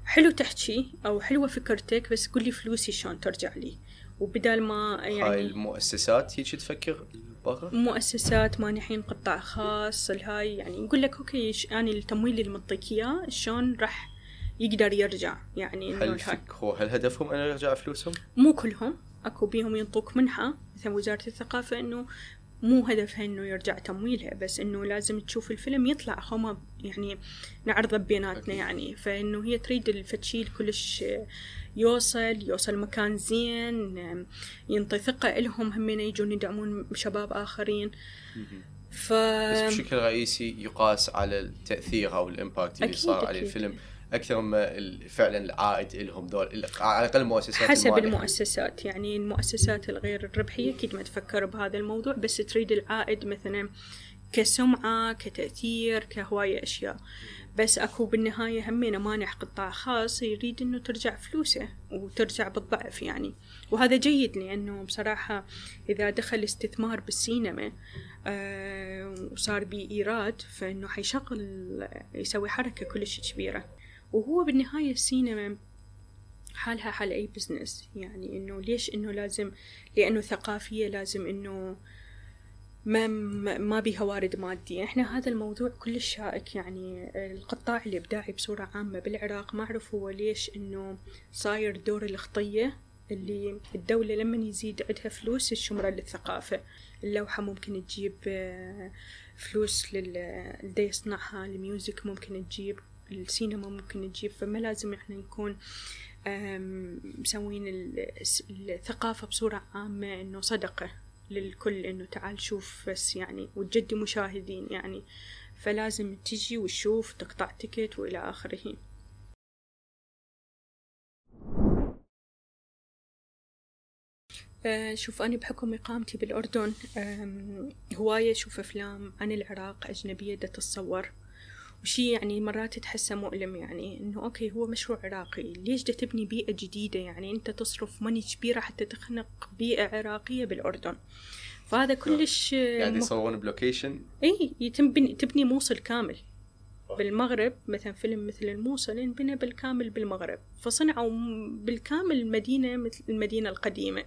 حلو تحكي أو حلوة فكرتك بس قولي فلوسي شلون ترجع لي وبدال ما يعني هاي المؤسسات هيك تفكر برا؟ مؤسسات مانحين قطاع خاص الهاي يعني يقول لك okay يعني التمويل اللي معطيك اياه شلون راح يقدر يرجع يعني هل هو هل هدفهم انه يرجع فلوسهم؟ مو كلهم أكو بيهم ينطوك منحة مثلا وزارة الثقافة إنه مو هدفها إنه يرجع تمويلها بس إنه لازم تشوف الفيلم يطلع هما يعني نعرضه بيناتنا يعني. فإنه هي تريد الفد شي ال كلش يوصل يوصل مكان زين ينطي ثقة لهم همين يجون يدعمون شباب آخرين. ف... بس بشكل رئيسي يقاس على التأثير أو الإمباكت اللي صار على الفيلم. أكثر ما فعلا العائد لهم دول على الأقل المؤسسات حسب المالية. المؤسسات يعني المؤسسات الغير الربحية أكيد ما تفكر بهذا الموضوع بس تريد العائد مثلا كسمعة كتأثير كهواية أشياء. بس أكو بالنهاية همينة مانح قطاع خاص يريد إنه ترجع فلوسه وترجع بالضعف يعني. وهذا جيد لأنه بصراحة إذا دخل استثمار بالسينما آه وصار بيه ايراد فإنه حيشغل يسوي حركة كلش كبيرة. وهو بالنهاية السينما حالها حال أي بزنس يعني إنه ليش إنه لازم لأنه ثقافية لازم إنه ما ما بيها وارد مادي. إحنا هذا الموضوع كلش شائك يعني القطاع الإبداعي بصورة عامة بالعراق ما أعرف هو ليش إنه صاير دور الخطية اللي الدولة لما يزيد عندها فلوس الشمرة للثقافة. اللوحة ممكن تجيب آه، فلوس للي يصنعها ال music ممكن تجيب. السينما ممكن تجيب فما لازم إحنا نكون مسوين الثقافة بصورة عامة إنه صدقة للكل إنه تعال شوف بس يعني وتجدي مشاهدين يعني. فلازم تجي وتشوف تقطع ticket وإلى آخره. أه شوف أنا بحكم إقامتي بالأردن هواية أشوف أفلام عن العراق أجنبية دا تتصور وشي يعني مرات تحسه مؤلم يعني إنه okay هو مشروع عراقي ليش دا تبني بيئة جديدة؟ يعني أنت تصرف money كبيرة حتى تخلق بيئة عراقية بالأردن. فهذا كلش يعني يصورون ب location إي يتم تبني موصل كامل بالمغرب. مثلا فيلم مثل الموصل انبنى بالكامل بالمغرب. فصنعوا بالكامل المدينة مثل المدينة القديمة.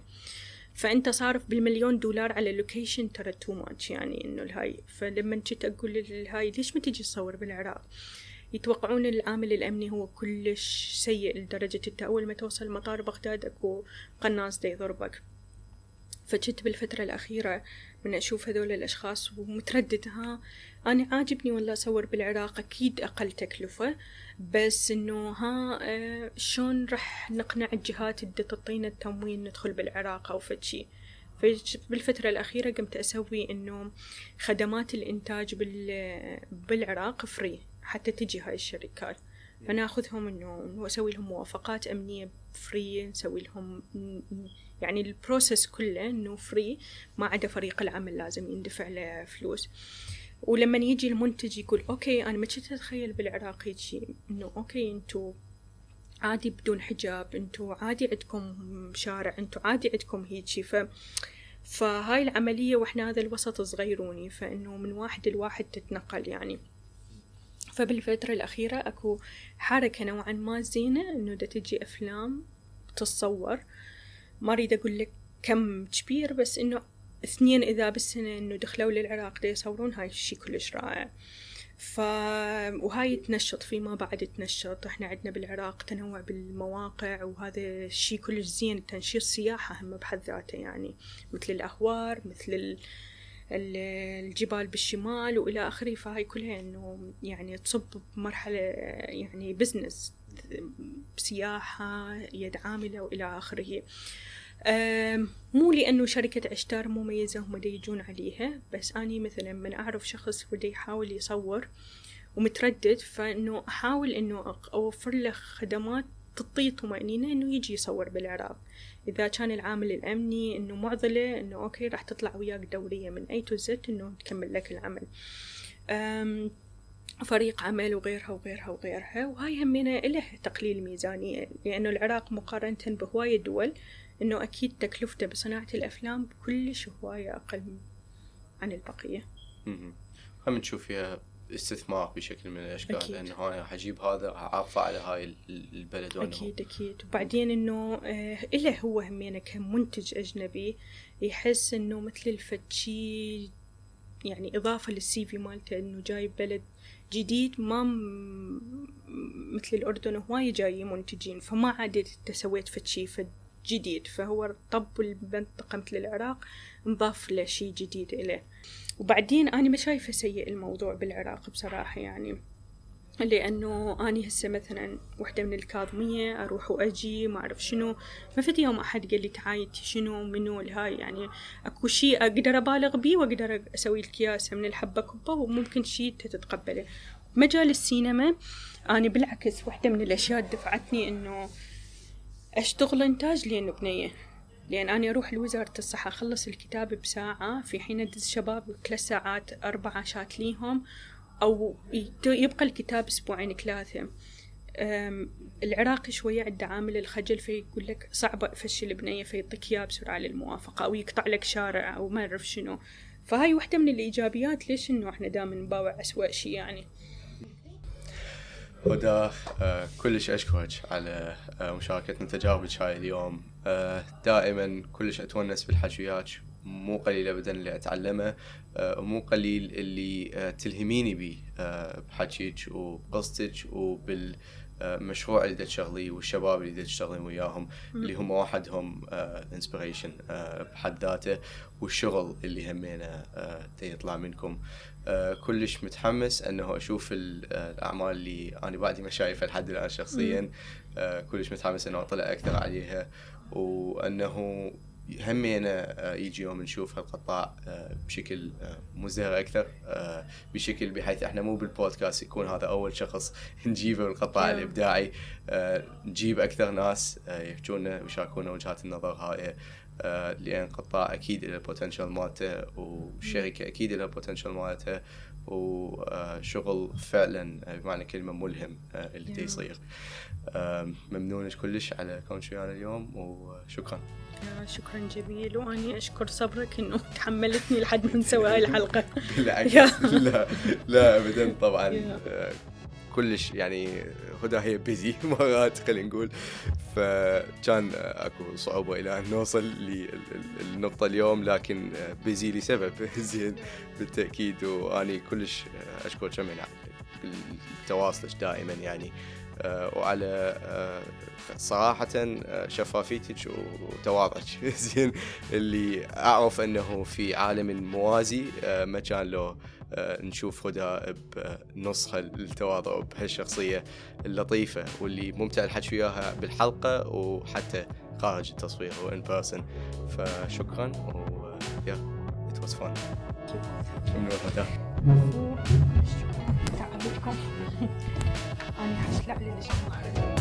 فأنت صارف بالمليون دولار على location ترى too much يعني إنه الهاي. فلما جيت أقول للهاي ليش ما تجي تصور بالعراق؟ يتوقعون العامل الأمني هو كلش سيء لدرجة أنت أول ما توصل مطار بغداد أكو قناص دا يضربك. فجيت بالفترة الأخيرة من أشوف هذول الأشخاص ومتردد ها أنا عاجبني والله أصور بالعراق أكيد أقل تكلفة بس إنه ها آه شلون رح نقنع الجهات اللي تعطينا التموين ندخل بالعراق أو فد شي بالفترة الأخيرة قمت أسوي إنه خدمات الإنتاج بالعراق free حتى تجي هاي الشركات. فناخذهم إنه وأسوي لهم موافقات أمنية free نسوي لهم يعني ال process كله إنه free ما عدا فريق العمل لازم يندفع له فلوس. ولما يجي المنتج يقول okay أنا ما كنت اتخيل بالعراق هيجي إنه okay انتو عادي بدون حجاب انتو عادي عندكم شارع انتو عادي عندكم هيجي ف فهاي العملية وإحنا هذا الوسط صغيروني فإنه من واحد لواحد تتنقل يعني. فبالفترة الأخيرة أكو حركة نوعا ما زينة إنه دا تجي أفلام تتصور ما أريد أقول لك كم كبير بس إنه اثنين إذا بالسنة إنه دخلوا للعراق دي يصورون هاي الشي كلش رائع. ف وهاي تنشط فيما بعد تنشط. إحنا عندنا بالعراق تنوع بالمواقع وهذا الشيء كلش زين. تنشيط سياحة هم بحد ذاته يعني مثل الأهوار مثل الجبال بالشمال وإلى آخره. فهاي كلها إنه يعني تصب بمرحلة يعني business سياحة يد عاملة وإلى آخره. مو لأنه شركة عشتار مميزة هم يجون عليها بس أني مثلا من أعرف شخص بده يحاول يصور ومتردد فإنه أحاول إنه أوفر له خدمات تعطيه طمأنينة إنه يجي يصور بالعراق إذا كان العامل الأمني إنه معضلة إنه okay راح تطلع وياك دورية من A to Z إنه تكمل لك العمل. فريق عمل وغيرها وغيرها وغيرها وهاي همينة إله تقليل ميزانية لأنه العراق مقارنة بهواية دول إنه أكيد تكلفته بصناعة الأفلام كلش هواية أقل عن البقية. هم نشوف فيها استثمار بشكل من الأشكال أكيد. لأنه أنا حجيب هذا عارفه على هاي البلد أكيد أكيد. وبعدين إنه آه إله هو همينه كمنتج أجنبي يحس إنه مثل الفتشي يعني إضافة للسي في مالته إنه جايب بلد جديد ما مثل الأردن هواي جاي منتجين فما عاد سويت فد شي جديد. فهو طب المنطقة مثل العراق نضاف له شي جديد إليه. وبعدين أنا ما شايفة سيء الموضوع بالعراق بصراحة يعني. لأنه أني هسه مثلا وحدة من الكاظمية أروح وأجي ما أعرف شنو. ما فد يوم أحد قال لي تعاي شنو منو الهاي يعني أكو شيء أقدر أبالغ بيه وأقدر أسوي الكياسة من الحبة كبة وممكن شيء تتقبله. مجال السينما أنا بالعكس وحدة من الأشياء دفعتني إنه أشتغل إنتاج لأنه بنية لأن أنا أروح لوزارة الصحة أخلص الكتاب بساعة في حين أدز شباب ثلاث ساعات أربع عشات ليهم. أو يبقى الكتاب أسبوعين ثلاثة. العراقي شوية عنده عامل الخجل فيقول لك صعب أفشل بنية فيعطيك إياه بسرعة للموافقة أو يقطع لك شارع أو ما أعرف شنو. فهاي واحدة من الإيجابيات ليش إنه إحنا دائما نباوع أسوأ شيء يعني؟ هدى آه كلش أشكرك على آه مشاركتنا تجاربك هاي اليوم. آه دائما كلش أتونس بالحكي وياك مو قليل ابدا اللي اتعلمه ومو قليل اللي آه، تلهميني به آه، بحكيك وبقصتك وبال مشروع اللي تشتغليه والشباب اللي تشتغلين وياهم اللي هم وحدهم انسبريشن بحد ذاته والشغل اللي همينه يطلع منكم. كلش متحمس انه أشوف الاعمال اللي أنا بعدي ما شايفها لحد الآن شخصيا. كلش متحمس انه اطلع أكثر عليها وانه همينا آه، يجي يوم نشوف هالقطاع آه، بشكل آه، مزدهر أكثر بشكل بحيث إحنا مو بالبودكاست يكون هذا أول شخص نجيبه بالقطاع نعم. الإبداعي نجيب أكثر ناس يحجونا ويشاركونا وجهات النظر هاي لأن قطاع أكيد له بوتنشل مالته والشركة أكيد لها بوتنشل مالته وشغل فعلا بمعنى كلمة ملهم اللي نعم. يصير ممنونك كلش على كونك ويانا اليوم وشكرا شكرا جميل. وأني أشكر صبرك إنه تحملتني لحد ما نسوي هاي الحلقة. بالعكس لا لا ابدا طبعا. آه، كلش يعني هدى هي بيزي مرات خلينا نقول. فكان أكو صعوبة إلى أن نوصل للنقطة اليوم لكن بيزي لسبب. زين بالتأكيد. وأني كلش أشكرك من تواصلك دائما يعني. آه، وعلى آه، صراحة آه، شفافيتك وتواضعك. زين اللي أعرف أنه في عالم موازي ما كان له نشوف هدى بنصها التواضع وبهالشخصية اللطيفة واللي ممتع الحكي وياها بالحلقة وحتى خارج التصوير وإن بيرسون فشكرا و يا ات واز فun شكرا. هدى تعبتكم أنا حشلع للجماعة